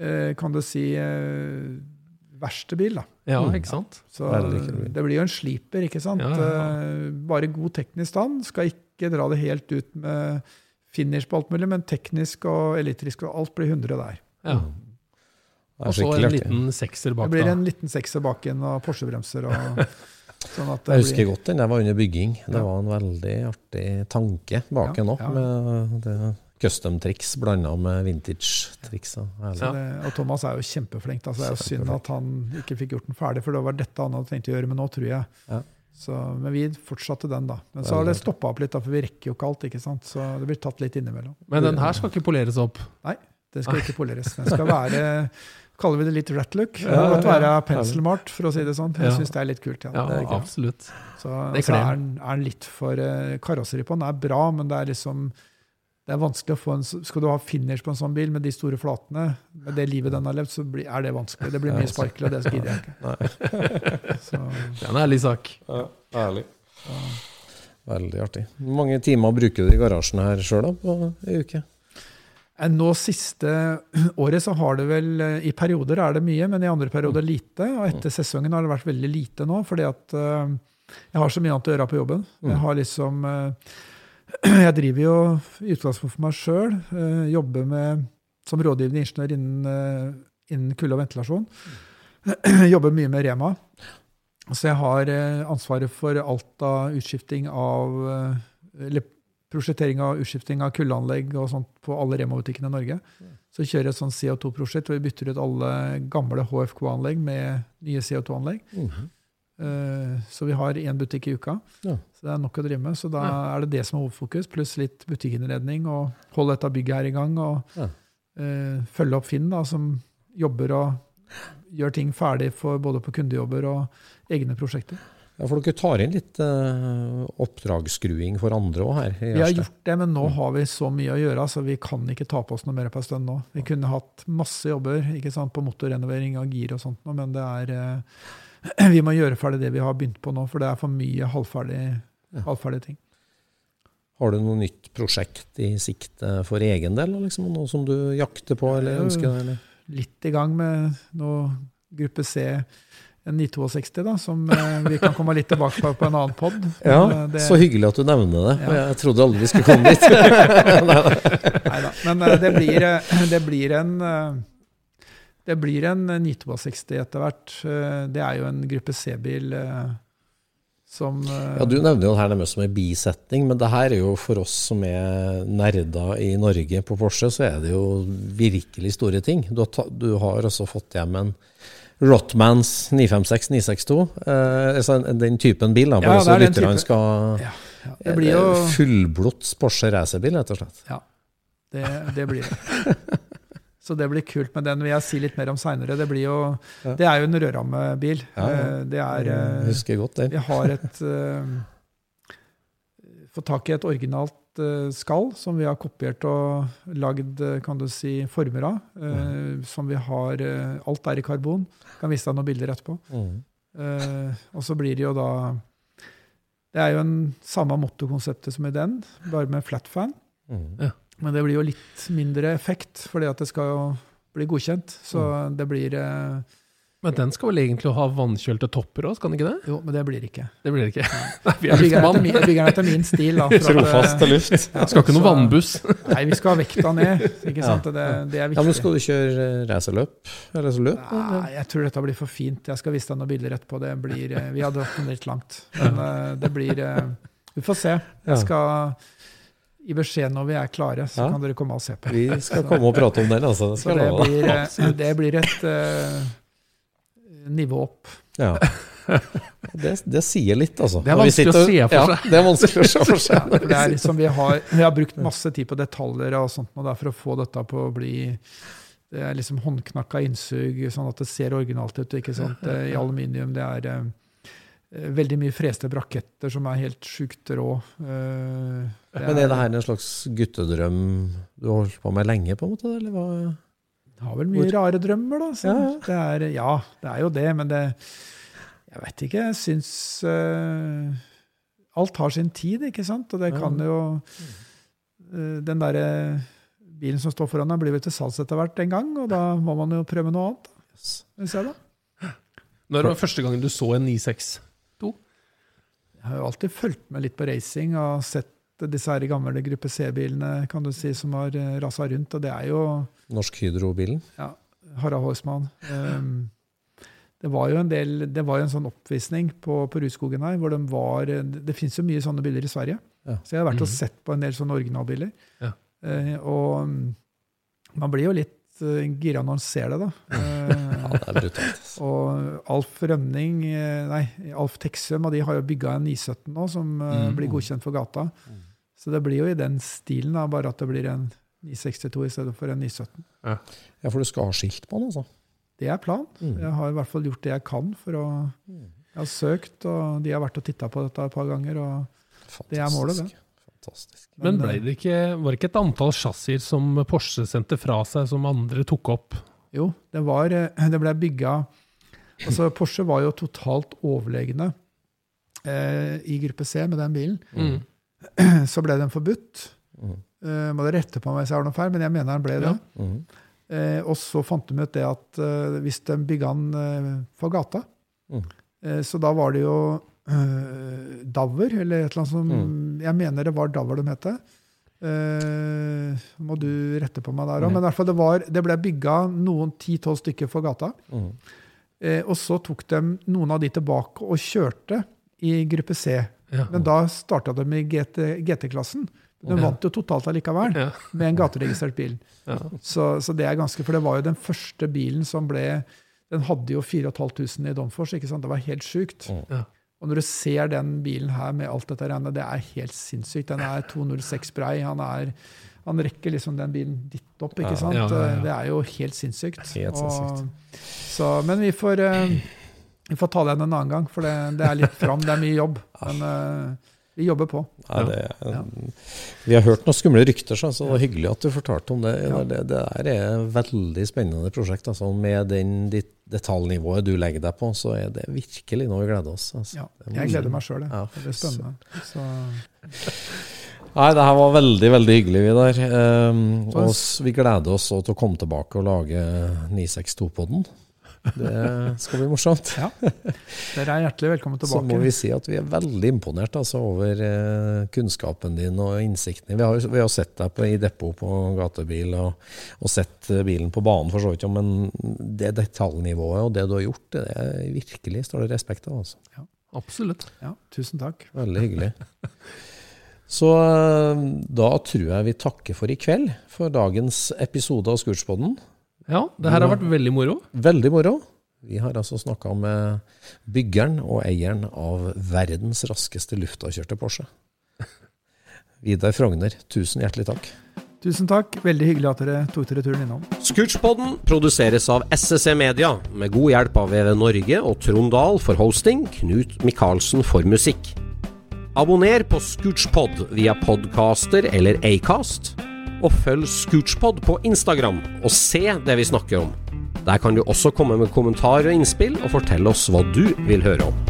uh, kan du si, verste bil da. Ja, Mm. ikke sant? Så det blir jo en sliper, ikke sant. Ja, ja, ja. Eh, Bare god teknisk stand. Skal ikke dra det helt ut med finish på alt mulig, men teknisk og elektrisk og alt blir 100 der. Ja. Er Og så en liten sekser bak. Det blir en liten sekser bak igjen og Porsche-bremser og sånn at det Jeg husker blir, godt den der var under bygging. Det Ja. var en veldig artig tanke bak Ja, den òg, ja. Custom-triks blanda med vintage-triks. det, og Thomas er jo kjempeflink. Altså, Det er jo synd at han ikke fikk gjort den ferdig, for det var dette han hadde tenkt å gjøre Men nå, tror jeg. Ja. Så, men vi fortsatte den, da. Men så har det stoppa opp litt, da, for vi rekker jo ikke alt. ikke sant? Så det blir tatt litt innimellom. Men den her skal ikke poleres opp. Nei, den skal ikke poleres. Den skal være Kaller vi det litt rat look? Det kan godt være penselmalt, for å si det sånn. Jeg Ja. syns det er litt kult. Ja. Ja, det er absolutt. Så, det så er den, er den litt for uh, Karosseri på den er bra, men det er liksom det er vanskelig å få en, Skal du ha finish på en sånn bil med de store flatene, med det livet den har levd, så blir, er det vanskelig. Det blir mye sparkel, og det gidder jeg ikke. Så, Det er en ærlig sak. Herlig. Veldig artig. Hvor mange timer bruker du i garasjen her sjøl på ei uke? Eh, Nå siste året så har det vel eh, I perioder er det mye, men i andre perioder lite. Og etter sesongen har det vært veldig lite nå, fordi at eh, jeg har så mye annet å gjøre på jobben. Jeg har liksom Jeg driver jo i utgangspunktet for meg sjøl. Jobber med, som rådgivende ingeniør innen, eh, innen kulde og ventilasjon. Jobber mye med Rema. Så jeg har eh, ansvaret for alt av utskifting av eh, Eller prosjektering av utskifting av kuldeanlegg og sånt på alle Rema-butikkene i Norge. Så kjører jeg et sånt CO2-prosjekt hvor vi bytter ut alle gamle HFK-anlegg med nye CO2-anlegg. Eh, Så vi har én butikk i uka. Ja. Så det er nok å drive med. Så da er det det som er hovedfokus, pluss litt butikkinnredning og holde dette bygget her i gang. Og Ja. eh, følge opp Finn, da, som jobber og gjør ting ferdig for både på kundejobber og egne prosjekter. Ja, For dere tar inn litt uh, oppdragsskruing for andre òg her? Vi har gjort det, men nå har vi så mye å gjøre, så vi kan ikke ta på oss noe mer på en stund nå. Vi kunne hatt masse jobber ikke sant, på motorrenovering av gir og sånt, men det er eh, Vi må gjøre ferdig det vi har begynt på nå, for det er for mye halvferdig, halvferdige ting. Har du noe nytt prosjekt i sikte for egen del? Liksom, noe som du jakter på eller ønsker deg? Eller? Litt i gang med noe gruppe C, en 962, da, som eh, vi kan komme litt tilbake på på en annen pod. Ja, eh, Så hyggelig at du nevner det. Ja. Jeg trodde aldri vi skulle komme dit. Neida. Men eh, det blir, det blir en det blir en 962 etter hvert. Eh, Det er jo en gruppe C-bil eh, som eh, Ja, Du nevner jo det her nærmest som en bisetning, men det her er jo for oss som er nerder i Norge på Porsche, så er det jo virkelig store ting. Du har, ta, du har også fått hjem en Rotmans 956 962. Eh, altså en- den typen bil, da, bare ja, så er lytterne skal ja, ja, Det blir jo Fullblods Porsche racerbil, rett og slett. Ja, det, det blir det. Så det blir kult, men den vil jeg si litt mer om seinere. Det, blir jo- det er jo en rødrammebil. Ja, ja. Eh, Det er Jeg eh, husker godt det. Vi har et uh, Fått tak i et originalt uh, skall som vi har kopiert og lagd eh, kan du si, former av. eh, Som vi har eh, Alt er i karbon. Kan vise deg noen bilder etterpå. Mm. Eh, og så blir det jo da Det er jo en samme motorkonseptet som i den, bare med flat fan. Mm. Men det blir jo litt mindre effekt, fordi at det skal jo bli godkjent. Så Mm. det blir eh, Men den skal vel egentlig ha vannkjølte topper òg, skal den ikke det? Jo, men det blir ikke. Det blir ikke. Nei, vi er bygger den etter luftmann. min, jeg bygger den etter min stil. Da, at, Trofast til luft. ja, Skal ikke noe vannbuss. Nei, vi skal ha vekta ned. ikke sant? Det, det er Ja, men Skal du kjøre eh, racerløp? Nei, jeg tror dette blir for fint. Jeg skal vise deg noen bilder etterpå. Det blir, eh, vi har dratt den litt langt. Men eh, det blir eh, Vi får se. Jeg skal gi beskjed når vi er klare, så Ja. kan dere komme og se på. Vi skal komme og prate om den, altså. Det skal det blir, eh, det blir et uh, nivå opp. Ja. Det, det sier litt, altså. Det er vanskelig sitter, å se for seg. ja. Det er vanskelig å se for seg. Ja, det er liksom, vi, har, vi har brukt masse tid på detaljer og sånt, og for å få dette på å bli det er liksom håndknakka innsug, sånn at det ser originalt ut. ikke sant? I aluminium. Det er eh, veldig mye freste braketter som er helt sjukt rå. Eh, Men er det her en slags guttedrøm du har holdt på med lenge, på en måte? Eller hva? har vel mye rare drømmer, da. Så Ja, ja. Det er, ja, det er jo det, men det Jeg vet ikke. Jeg syns uh, Alt har sin tid, ikke sant? Og det kan jo uh, Den derre bilen som står foran deg, blir vel til salgs etter hvert en gang, og da må man jo prøve noe annet. Hvis jeg da. Når var første gangen du så en 962? Jeg har jo alltid fulgt med litt på racing og sett disse her gamle gruppe C-bilene kan du si, som har eh, rasa rundt. Og det er jo Norsk Hydro-bilen. ja, Harald Horstmann. Um, det var jo en del, det var jo en sånn oppvisning på, på Rudskogen her, hvor de var Det, det fins jo mye sånne biler i Sverige. Ja. Så jeg har vært og sett på en del sånne originalbiler. Ja. Uh, og mm, man blir jo litt gira når han ser det, da. Eh, Ja, det er brutalt. og Alf Rønning, eh, nei, Alf Texum og de har jo bygga en 917 nå, som eh, Mm. blir godkjent for gata. Så det blir jo i den stilen, da, bare at det blir en 962 i stedet for en 917. Ja, for du skal ha skilt på den, altså. Det er planen. Mm. Jeg har i hvert fall gjort det jeg kan for å Jeg har søkt, og de har vært og titta på dette et par ganger. og Det er målet, det. Fantastisk. Men Men, ble det ikke, var det ikke et antall chassiser som Porsche sendte fra seg, som andre tok opp? Jo, det, var, eh, det ble bygga altså Porsche var jo totalt overlegne eh, i gruppe C med den bilen. Mm. Så ble den forbudt. Mm. Eh, må dere rette på meg hvis jeg har noe feil, men jeg mener den ble det. Ja. Mm. Eh, og så fant de ut det at eh, hvis de bygga den eh, for gata, Mm. eh, så da var det jo eh, Dover, eller et eller annet som Mm. Jeg mener det var Dover de het. Uh, må du rette på meg der òg. Mm. Men i hvert fall det, var, det ble bygga noen ti-tolv stykker for gata. Mm. Uh, og så tok de noen av de tilbake og kjørte i gruppe C. Ja. Men da starta de i GT GT-klassen. De Ja. vant jo totalt allikevel Ja. med en gateregistrert bil. Ja. Så, så det er ganske, For det var jo den første bilen som ble Den hadde jo 4500 i Domfors. ikke sant? Det var helt sjukt. Ja. Og når du ser den bilen her med alt dette regnet, det er helt sinnssykt. Den er 206 brei. Han, er, han rekker liksom den bilen ditt opp, ikke Ja. sant? Ja, ja, ja. Det er jo helt sinnssykt. Helt sinnssykt. Og, så, men vi får, uh, vi får ta den en annen gang, for det, det er litt fram. Det er mye jobb. Men Uh, vi jobber på. Nei, det, Ja. Vi har hørt noen skumle rykter, så så det var hyggelig at du fortalte om det. Ja. Det, det er et veldig spennende prosjekt. Altså, med den dit- detaljnivået du legger deg på, så er det virkelig noe vi gleder oss. Altså. Ja, jeg gleder meg sjøl. Ja. Det er spennende. Så, Nei, det her var veldig, veldig hyggelig, Vidar. Um, og vi gleder oss til å komme tilbake og lage 962-podden. Det skal bli morsomt. ja. Dere er hjertelig velkommen tilbake. Så må vi si at vi er veldig imponert altså, over eh, kunnskapen din og innsikten. Vi har vi har sett deg på, i depot på gatebil og, og sett eh, bilen på banen, for så vidt, men det detaljnivået og det du har gjort, det er virkelig står det respekt av. Altså. Absolutt. Ja, tusen takk. Veldig hyggelig. Så eh, da tror jeg vi takker for i kveld for dagens episode av Scootspodden. Ja, det her har vært veldig moro. Veldig moro. Vi har altså snakka med byggeren og eieren av verdens raskeste luftavkjørte Porsche. Vidar Frogner, tusen hjertelig takk. Tusen takk. Veldig hyggelig at dere tok dere turen innom. Scootspodden produseres av SSC Media, med god hjelp av VV Norge og Trond Dahl for hosting, Knut Micaelsen for musikk. Abonner på Scootspod via podcaster eller Acast, og følg Scootspod på Instagram og se det vi snakker om. Der kan du også komme med kommentarer og innspill, og fortelle oss hva du vil høre om.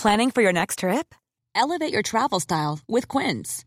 Planning for your next trip? Elevate your travel style with Quince.